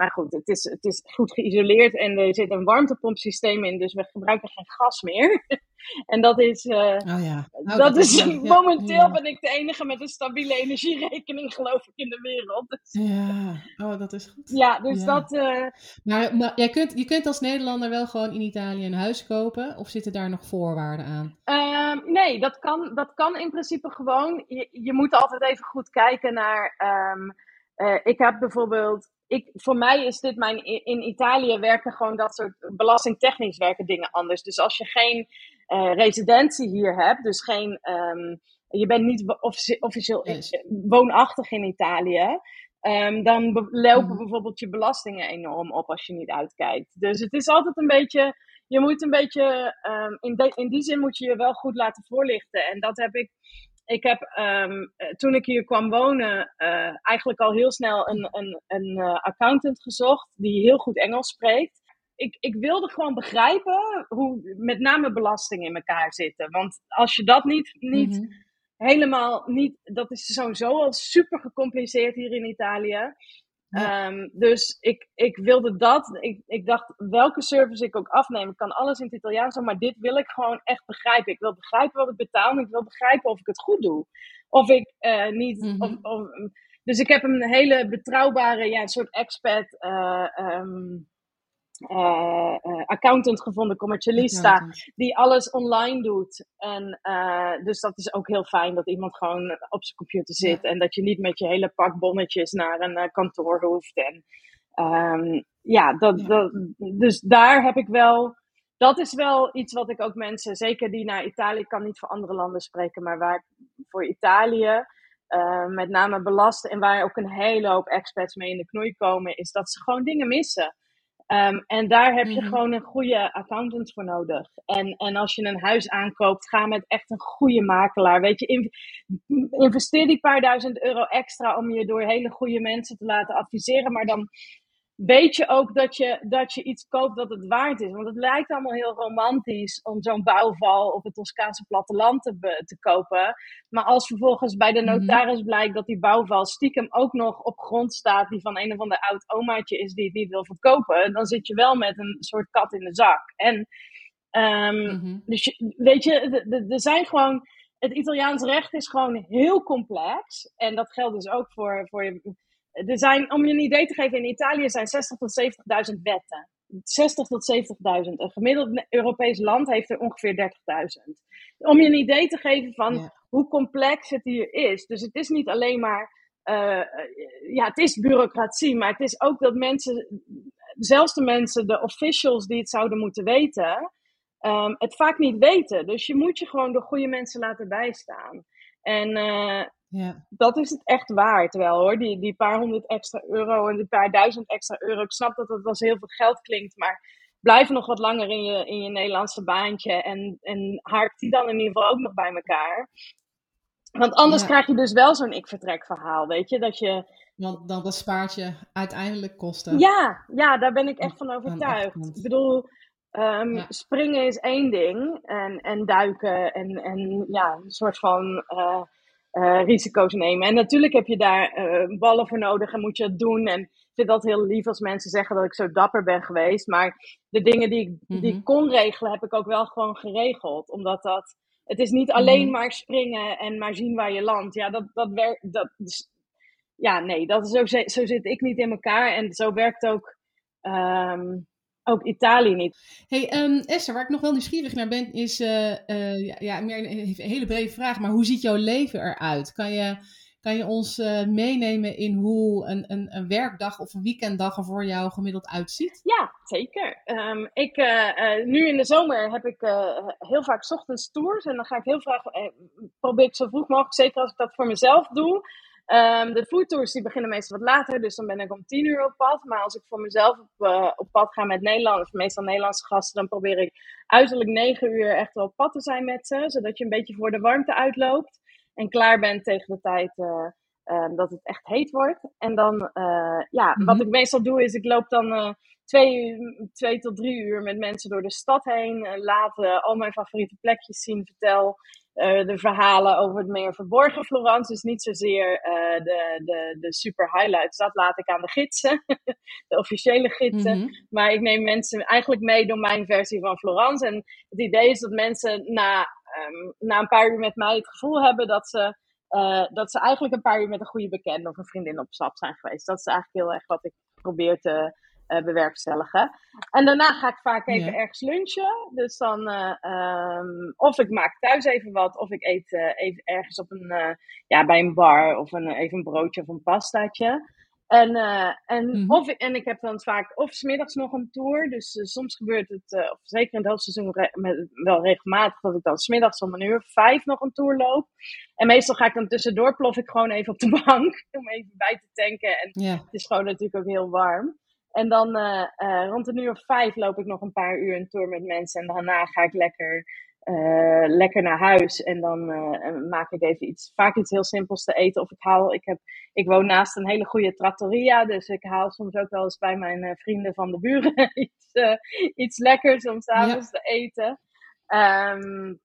maar goed, het is, het is goed geïsoleerd en er zit een warmtepompsysteem in, dus we gebruiken geen gas meer. en dat is, uh, oh ja. Oh, dat, is momenteel ben ik de enige met een stabiele energierekening, geloof ik, in de wereld. Dus, ja, oh, dat is goed. Ja, dus dat. Uh, maar, maar jij kunt, je kunt als Nederlander wel gewoon in Italië een huis kopen, of zitten daar nog voorwaarden aan? Uh, nee, dat kan, dat kan in principe gewoon. Je, je moet altijd even goed kijken naar. Um, ik heb bijvoorbeeld ik, voor mij is dit mijn. In Italië werken gewoon dat soort belastingtechnisch werken dingen anders. Dus als je geen uh, residentie hier hebt, dus geen. Um, je bent niet officieel woonachtig in Italië. Um, dan lopen mhm. bijvoorbeeld je belastingen enorm op als je niet uitkijkt. Dus het is altijd een beetje. Je moet een beetje. Um, in, in die zin moet je je wel goed laten voorlichten. En dat heb ik ik heb um, toen ik hier kwam wonen uh, eigenlijk al heel snel een, een, een uh, accountant gezocht die heel goed Engels spreekt. Ik, ik wilde gewoon begrijpen hoe met name belastingen in elkaar zitten. Want als je dat niet, niet mm -hmm. helemaal niet, dat is sowieso al super gecompliceerd hier in Italië. Um, dus ik, ik wilde dat. Ik, ik dacht, welke service ik ook afneem, ik kan alles in het Italiaans doen, maar dit wil ik gewoon echt begrijpen. Ik wil begrijpen wat ik betaal en ik wil begrijpen of ik het goed doe. Of ik uh, niet. Mm -hmm. of, of, dus ik heb een hele betrouwbare, ja, een soort expat. Uh, um, uh, uh, accountant gevonden, commercialista, die alles online doet. En uh, dus dat is ook heel fijn dat iemand gewoon op zijn computer zit ja. en dat je niet met je hele pak bonnetjes naar een kantoor hoeft. En um, ja, dat, ja. Dat, dus daar heb ik wel. Dat is wel iets wat ik ook mensen, zeker die naar Italië, kan niet voor andere landen spreken, maar waar voor Italië. Uh, met name belasten en waar ook een hele hoop expats mee in de knoei komen, is dat ze gewoon dingen missen. Um, en daar heb je mm-hmm. gewoon een goede accountant voor nodig. En, en als je een huis aankoopt, ga met echt een goede makelaar. Weet je, investeer die paar duizend euro extra om je door hele goede mensen te laten adviseren. Maar dan weet je ook dat je, dat je iets koopt dat het waard is. Want het lijkt allemaal heel romantisch om zo'n bouwval op het Toscaanse platteland te, te kopen. Maar als vervolgens bij de mhm. notaris blijkt dat die bouwval stiekem ook nog op grond staat die van een of ander oud omaatje is die het niet wil verkopen, dan zit je wel met een soort kat in de zak. En um, mm-hmm. dus je, weet je, er zijn gewoon. Het Italiaans recht is gewoon heel complex. En dat geldt dus ook voor, voor er zijn, om je een idee te geven, in Italië zijn 60 tot 70.000 wetten. 60 tot 70.000. Een gemiddeld Europees land heeft er ongeveer 30.000. Om je een idee te geven van ja. hoe complex het hier is. Dus het is niet alleen maar. Uh, ja, het is bureaucratie, maar het is ook dat mensen, zelfs de mensen, de officials die het zouden moeten weten, um, het vaak niet weten. Dus je moet je gewoon door goede mensen laten bijstaan. En uh, ja. Dat is het echt waard wel hoor. Die, die paar honderd extra euro en die paar duizend extra euro. Ik snap dat het als heel veel geld klinkt, maar blijf nog wat langer in je, in je Nederlandse baantje. En, en haak die dan in ieder geval ook nog bij elkaar. Want anders ja. krijg je dus wel zo'n ik-vertrek verhaal, weet je? Dat je... Want dan bespaart je uiteindelijk kosten. Ja, ja daar ben ik echt van overtuigd. Ik bedoel, um, ja. springen is één ding. En, en duiken en, en ja, een soort van... Uh, uh, risico's nemen. En natuurlijk heb je daar uh, ballen voor nodig en moet je dat doen. En ik vind dat heel lief als mensen zeggen dat ik zo dapper ben geweest. Maar de dingen die ik, mm -hmm. die ik mhm. kon regelen, heb ik ook wel gewoon geregeld. Omdat dat. Het is niet alleen mm -hmm. maar springen en maar zien waar je landt. Ja, dat, dat werkt. Dat, ja, nee, dat, zo, zo zit ik niet in elkaar. En zo werkt ook. Um, ook Italië niet. Hey um, Esther, waar ik nog wel nieuwsgierig naar ben, is uh, uh, ja, ja, meer een, hele brede vraag, maar hoe ziet jouw leven eruit? Kan je, kan je ons uh, meenemen in hoe een, een, een, werkdag of een weekenddag er voor jou gemiddeld uitziet? Ja, zeker. Um, ik, nu in de zomer heb ik heel vaak ochtends tours en dan ga ik heel graag, probeer ik zo vroeg mogelijk, zeker als ik dat voor mezelf doe, Um, de foodtours die beginnen meestal wat later, dus dan ben ik om tien uur op pad. Maar als ik voor mezelf op, uh, op pad ga met Nederlanders, meestal Nederlandse gasten, dan probeer ik uiterlijk negen uur echt wel op pad te zijn met ze. Zodat je een beetje voor de warmte uitloopt en klaar bent tegen de tijd uh, uh, dat het echt heet wordt. En dan, ja, mm-hmm. wat ik meestal doe is, ik loop dan twee, twee tot drie uur met mensen door de stad heen. laat al mijn favoriete plekjes zien, vertel uh, de verhalen over het meer verborgen Florence. Dus niet zozeer uh, de, de, de super highlights. Dat laat ik aan de gidsen, de officiële gidsen. Mm -hmm. Maar ik neem mensen eigenlijk mee door mijn versie van Florence. En het idee is dat mensen na, um, na een paar uur met mij het gevoel hebben dat ze, uh, dat ze eigenlijk een paar uur met een goede bekende of een vriendin op stap zijn geweest. Dat is eigenlijk heel erg wat ik probeer te, uh, bewerkstelligen. En daarna ga ik vaak even ergens lunchen. Dus dan, uh, um, of ik maak thuis even wat, of ik eet uh, even ergens op een, ja, bij een bar of een, even een broodje of een pastaatje. En, en, mm -hmm. of, en ik heb dan vaak of smiddags nog een tour. Dus soms gebeurt het, of zeker in het hoogseizoen re met, wel regelmatig, dat ik dan smiddags om een uur of vijf nog een tour loop. En meestal ga ik dan tussendoor plof ik gewoon even op de bank om even bij te tanken. En het is gewoon natuurlijk ook heel warm. En dan uh, uh, rond een uur of vijf loop ik nog een paar uur een tour met mensen. En daarna ga ik lekker, uh, lekker naar huis. En dan maak ik even iets, vaak iets heel simpels te eten. Of ik haal, ik, heb, ik woon naast een hele goede trattoria. Dus ik haal soms ook wel eens bij mijn vrienden van de buren iets, iets lekkers om s'avonds ja. te eten. Um,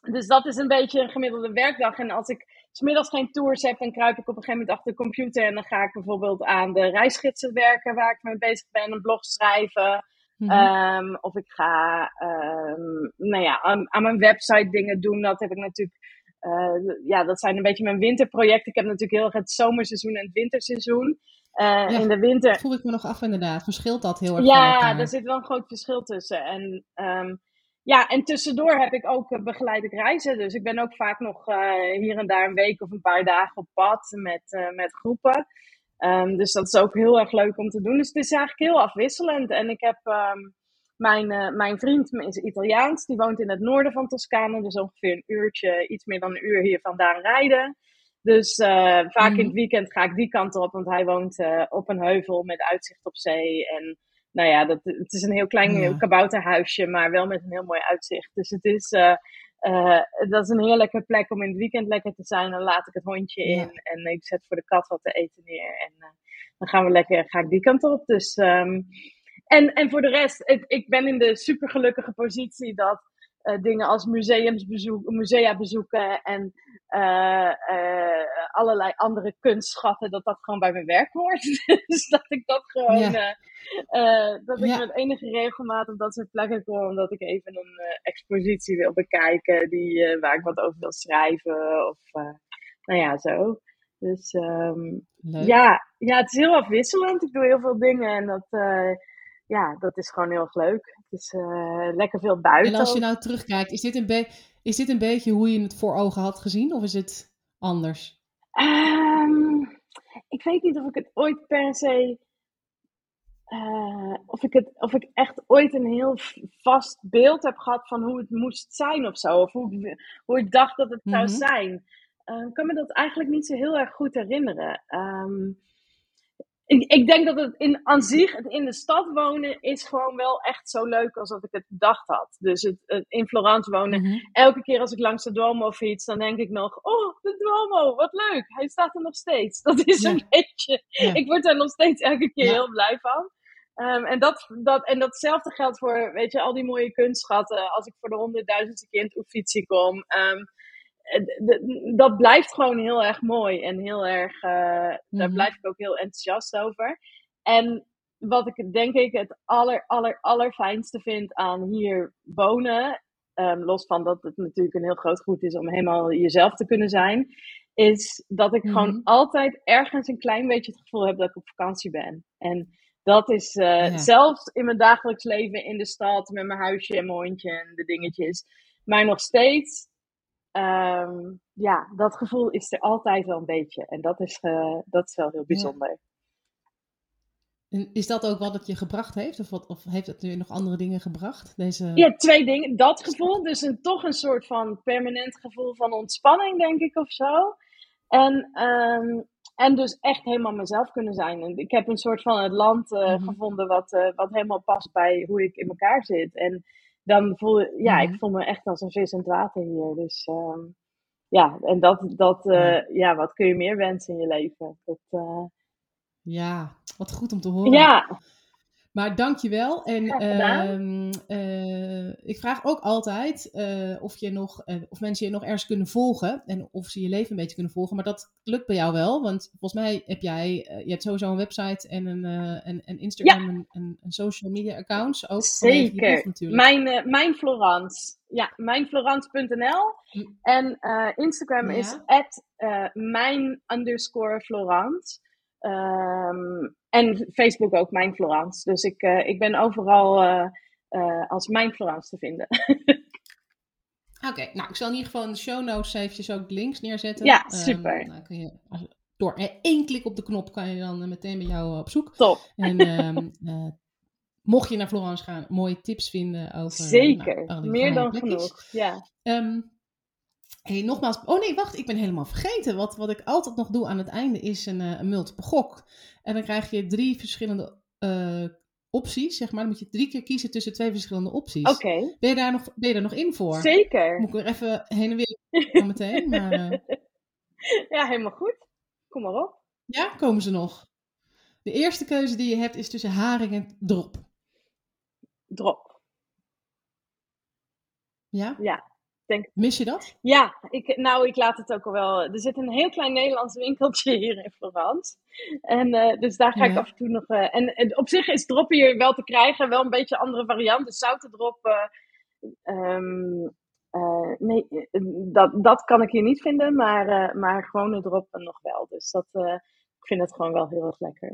dus dat is een beetje een gemiddelde werkdag. En als ik smiddags geen tours heb, dan kruip ik op een gegeven moment achter de computer. En dan ga ik bijvoorbeeld aan de reisgidsen werken waar ik mee bezig ben. Een blog schrijven. Mm -hmm. um, of ik ga um, nou ja, aan, aan, mijn website dingen doen. Dat heb ik natuurlijk. Uh, ja, dat zijn een beetje mijn winterprojecten. Ik heb natuurlijk heel erg het zomerseizoen en het winterseizoen. Uh, ja, in de winter. voel ik me nog af, inderdaad. Verschilt dat heel erg? Ja, er zit wel een groot verschil tussen. En um, ja, en tussendoor heb ik ook uh, begeleid ik reizen. Dus ik ben ook vaak nog uh, hier en daar een week of een paar dagen op pad met, uh, met groepen. Um, dus dat is ook heel erg leuk om te doen. Dus het is eigenlijk heel afwisselend. En ik heb um, mijn, mijn vriend is Italiaans. Die woont in het noorden van Toscane. Dus ongeveer een uurtje, iets meer dan een uur hier vandaan rijden. Dus vaak mm. in het mhm. weekend ga ik die kant op. Want hij woont op een heuvel met uitzicht op zee. En nou ja, dat, het is een heel klein ja. kabouterhuisje, maar wel met een heel mooi uitzicht. Dus het is, uh, uh, dat is een heerlijke plek om in het weekend lekker te zijn. Dan laat ik het hondje in ja. en ik zet voor de kat wat te eten neer. En uh, dan gaan we lekker, ga ik die kant op. Dus, um, en, en voor de rest, ik, ik ben in de super gelukkige positie dat uh, dingen als museums bezoek, musea bezoeken en uh, uh, allerlei andere kunstschatten, dat dat gewoon bij mijn werk hoort. dus dat ik dat gewoon, ja. dat ik ja. met enige regelmaat op dat soort plekken kom, omdat ik even een expositie wil bekijken die, waar ik wat over wil schrijven of nou ja, zo. Dus um, ja, ja, het is heel afwisselend. Ik doe heel veel dingen en dat ja, dat is gewoon heel erg leuk. Is uh, lekker veel buiten. En als je nou terugkijkt, is dit, een is dit een beetje hoe je het voor ogen had gezien? Of is het anders? Um, ik weet niet of ik het ooit per se... Uh, of, ik het, of ik echt ooit een heel vast beeld heb gehad van hoe het moest zijn of zo. Of hoe, hoe ik dacht dat het zou -hmm. zijn. Uh, ik kan me dat eigenlijk niet zo heel erg goed herinneren. Um, ik, ik, denk dat het in, aan zich, het in de stad wonen, is gewoon wel echt zo leuk als dat ik het bedacht had. Dus het, het in Florence wonen, mm -hmm. elke keer als ik langs de Duomo fiets, dan denk ik nog, oh, de Duomo, wat leuk, hij staat er nog steeds. Dat is ja. een beetje, ja. ik word daar nog steeds elke keer ja. heel blij van. Um, en, dat, dat, en datzelfde geldt voor, weet je, al die mooie kunstschatten. Als ik voor de honderdduizendste keer in het Uffizi kom. Um, dat blijft gewoon heel erg mooi en heel erg, uh, mm-hmm. daar blijf ik ook heel enthousiast over. En wat ik denk ik het aller, aller, allerfijnste vind aan hier wonen, um, los van dat het natuurlijk een heel groot goed is om helemaal jezelf te kunnen zijn, is dat ik gewoon altijd ergens een klein beetje het gevoel heb dat ik op vakantie ben. En dat is uh, zelfs in mijn dagelijks leven in de stad met mijn huisje en mijn hondje en de dingetjes. Maar nog steeds, um, ja, dat gevoel is er altijd wel een beetje. En dat is, uh, dat is wel heel bijzonder. En is dat ook wat het je gebracht heeft? Of, wat, of heeft het nu nog andere dingen gebracht? Deze... Ja, twee dingen. Dat gevoel, dus een, toch een soort van permanent gevoel van ontspanning, denk ik, of zo. En, um, en dus echt helemaal mezelf kunnen zijn. En ik heb een soort van het land uh, mm-hmm. gevonden wat, uh, wat helemaal past bij hoe ik in elkaar zit. En dan voel ja, ik voel me echt als een vis in het water hier. Dus um, ja, en dat, dat uh, ja, wat kun je meer wensen in je leven? Dat, ja, wat goed om te horen. Ja. Maar dankjewel. En uh, uh, ik vraag ook altijd uh, of, je nog, eh, of mensen je nog ergens kunnen volgen. En of ze je leven een beetje kunnen volgen. Maar dat lukt bij jou wel. Want volgens mij heb jij je hebt sowieso een website en een, en, en Instagram en, en, social media accounts. Ook Zeker. Mijn, mijn Florence. Ja, mijnflorence.nl. Hm. En Instagram is at mijn underscore Florence. Um, en Facebook ook, Mijn Florence. Dus ik, uh, ik ben overal uh, uh, als Mijn Florence te vinden. Oké, nou ik zal in ieder geval in de show notes eventjes ook links neerzetten. Ja, ehm, super. Um, nou, kun je, door één klik op de knop kan je dan meteen bij jou op zoek. Top. En um, mocht je naar Florence gaan, mooie tips vinden over... Zeker, nou, meer dan genoeg, ja. Um, hey, nogmaals. Oh nee, wacht, ik ben helemaal vergeten. Wat, wat ik altijd nog doe aan het einde is een, uh, een multiple gok. En dan krijg je drie verschillende uh, opties, zeg maar. Dan moet je drie keer kiezen tussen twee verschillende opties. Oké. Okay. Ben, je daar nog, ben je daar nog in voor? Zeker. Moet ik er even heen en weer meteen. Maar, uh... Ja, helemaal goed. Kom maar op. Ja, komen ze nog. De eerste keuze die je hebt is tussen haring en drop. Drop. Ja? Ja. Denk... Mis je dat? Ja, ik, nou, ik laat het ook al wel. Er zit een heel klein Nederlands winkeltje hier in Florence. En uh, dus daar ga ja. ik af en toe nog. Uh, en, en, op zich is drop hier wel te krijgen, wel een beetje een andere variant. De zoute drop. Uh, um, nee, dat, dat kan ik hier niet vinden, maar, maar gewone drop nog wel. Dus dat, ik vind het gewoon wel heel erg lekker.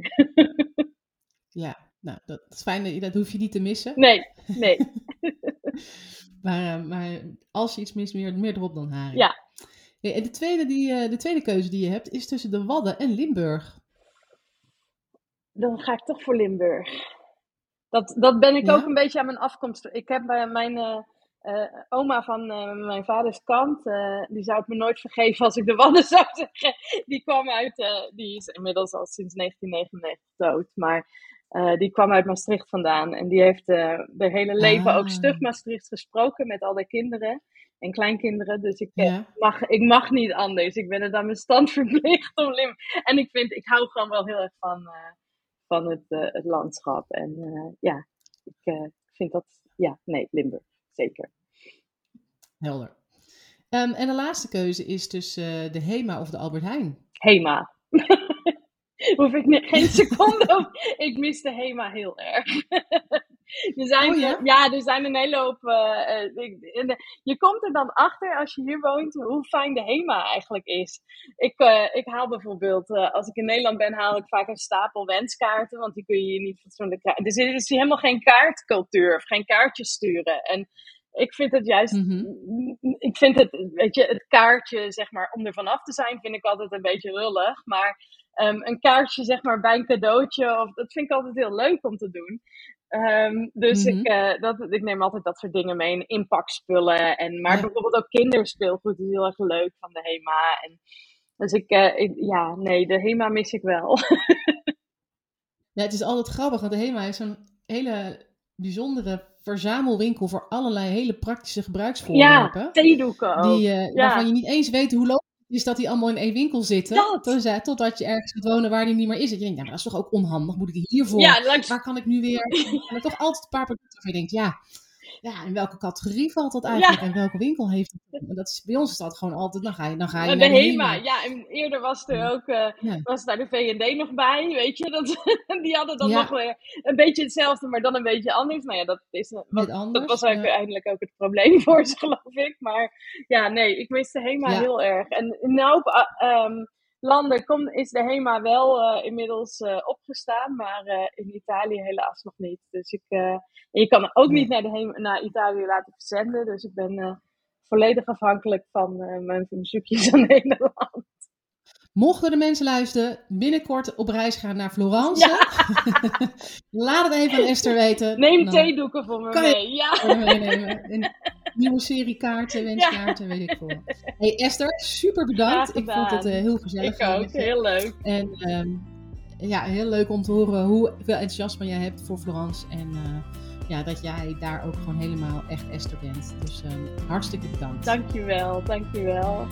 ja, nou, dat is fijn. Dat hoef je niet te missen. Nee, nee. Maar, eh, maar als je iets mist, meer, meer erop dan haring. Ja. ja en de tweede, die, eh, de tweede keuze die je hebt is tussen de Wadden en Limburg. Dan ga ik toch voor Limburg. Dat, dat ben ik ook een beetje aan mijn afkomst. Ik heb bij mijn uh, oma van mijn vaders kant, die zou het me nooit vergeven als ik de Wadden zou zeggen. Die kwam uit, die is inmiddels al sinds 1999 dood. Maar uh, die kwam uit Maastricht vandaan. En die heeft uh, de hele leven ook ah. stug Maastricht gesproken met al die kinderen en kleinkinderen. Dus ik, eh, ja. mag, ik mag niet anders. Ik ben het aan mijn stand verplicht om Lim. En ik, vind, ik hou gewoon wel heel erg van, uh, van het, het landschap. En ja, ik vind dat, ja, nee, Limburg, zeker. Helder. Um, en de laatste keuze is tussen de Hema of de Albert Heijn. Hema. hoef ik geen seconde. ik mis de HEMA heel erg. er zijn, oh, ja? ja? er zijn een hele hoop. Uh, je komt er dan achter als je hier woont hoe fijn de HEMA eigenlijk is. Ik, uh, ik haal bijvoorbeeld, als ik in Nederland ben, haal ik vaak een stapel wenskaarten, want die kun je hier niet fatsoenlijk krijgen. Dus er is helemaal geen kaartcultuur of geen kaartjes sturen. En ik vind het juist, mm-hmm. ik vind het, weet je, het kaartje, zeg maar, om er vanaf te zijn, vind ik altijd een beetje lullig. Maar um, een kaartje, zeg maar, bij een cadeautje, of, dat vind ik altijd heel leuk om te doen. Um, dus mm-hmm. ik, uh, dat, ik neem altijd dat soort dingen mee, inpakspullen. En, maar ja. bijvoorbeeld ook kinderspeelgoed is heel erg leuk van de HEMA. En, dus ik, uh, ik, ja, nee, de HEMA mis ik wel. ja, het is altijd grappig, want de HEMA is een hele bijzondere verzamelwinkel voor allerlei hele praktische gebruiksvoorwerpen. Ja, theedoeken Die, uh, ja. Waarvan je niet eens weet hoe logisch is dat die allemaal in één winkel zitten. Dat. Totdat je ergens gaat wonen waar die niet meer is. En je denkt, dat is toch ook onhandig? Moet ik hiervoor? Ja, langs... Waar kan ik nu weer? En toch altijd een paar producten waar je denkt, ja, ja, in welke categorie valt dat eigenlijk en welke winkel heeft het? En dat is, bij ons is dat gewoon altijd, dan ga je, dan ga je de naar de HEMA. Ja, en eerder was er ook, uh, ja. was daar de V&D nog bij, weet je. Dat, die hadden dan nog weer een beetje hetzelfde, maar dan een beetje anders. Nou ja, dat, is, wat, anders, dat was uiteindelijk ook het probleem voor ze, geloof ik. Maar ja, nee, ik mis de HEMA heel erg. En nou, um, landen kom, is de HEMA wel uh, inmiddels uh, opgestaan, maar uh, in Italië helaas nog niet. Dus ik, je kan ook niet naar, de HEMA, naar Italië laten verzenden. Dus ik ben volledig afhankelijk van mijn bezoekjes aan Nederland. Mochten de mensen luisteren, binnenkort op reis gaan naar Florence. Ja. Laat het even aan Esther weten. Neem theedoeken voor me mee. Ja. Een nieuwe serie kaarten, wenskaarten, weet ik veel. Hey Esther, super bedankt. Ik vond het uh, heel gezellig. Ik ook, heel leuk. En um, ja, heel leuk om te horen hoeveel enthousiasme jij hebt voor Florence. En uh, ja, dat jij daar ook gewoon helemaal echt Esther bent. Dus um, hartstikke bedankt. Dankjewel, dankjewel.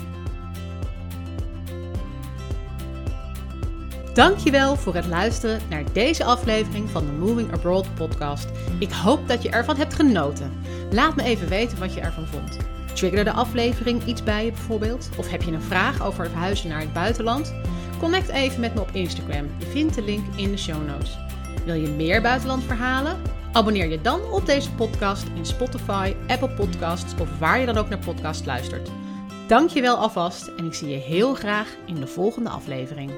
Dankjewel voor het luisteren naar deze aflevering van de Moving Abroad podcast. Ik hoop dat je ervan hebt genoten. Laat me even weten wat je ervan vond. Triggerde de aflevering iets bij je bijvoorbeeld? Of heb je een vraag over verhuizen naar het buitenland? Connect even met me op Instagram. Je vindt de link in de show notes. Wil je meer buitenlandverhalen? Abonneer je dan op deze podcast in Spotify, Apple Podcasts of waar je dan ook naar podcast luistert. Dankjewel alvast en ik zie je heel graag in de volgende aflevering.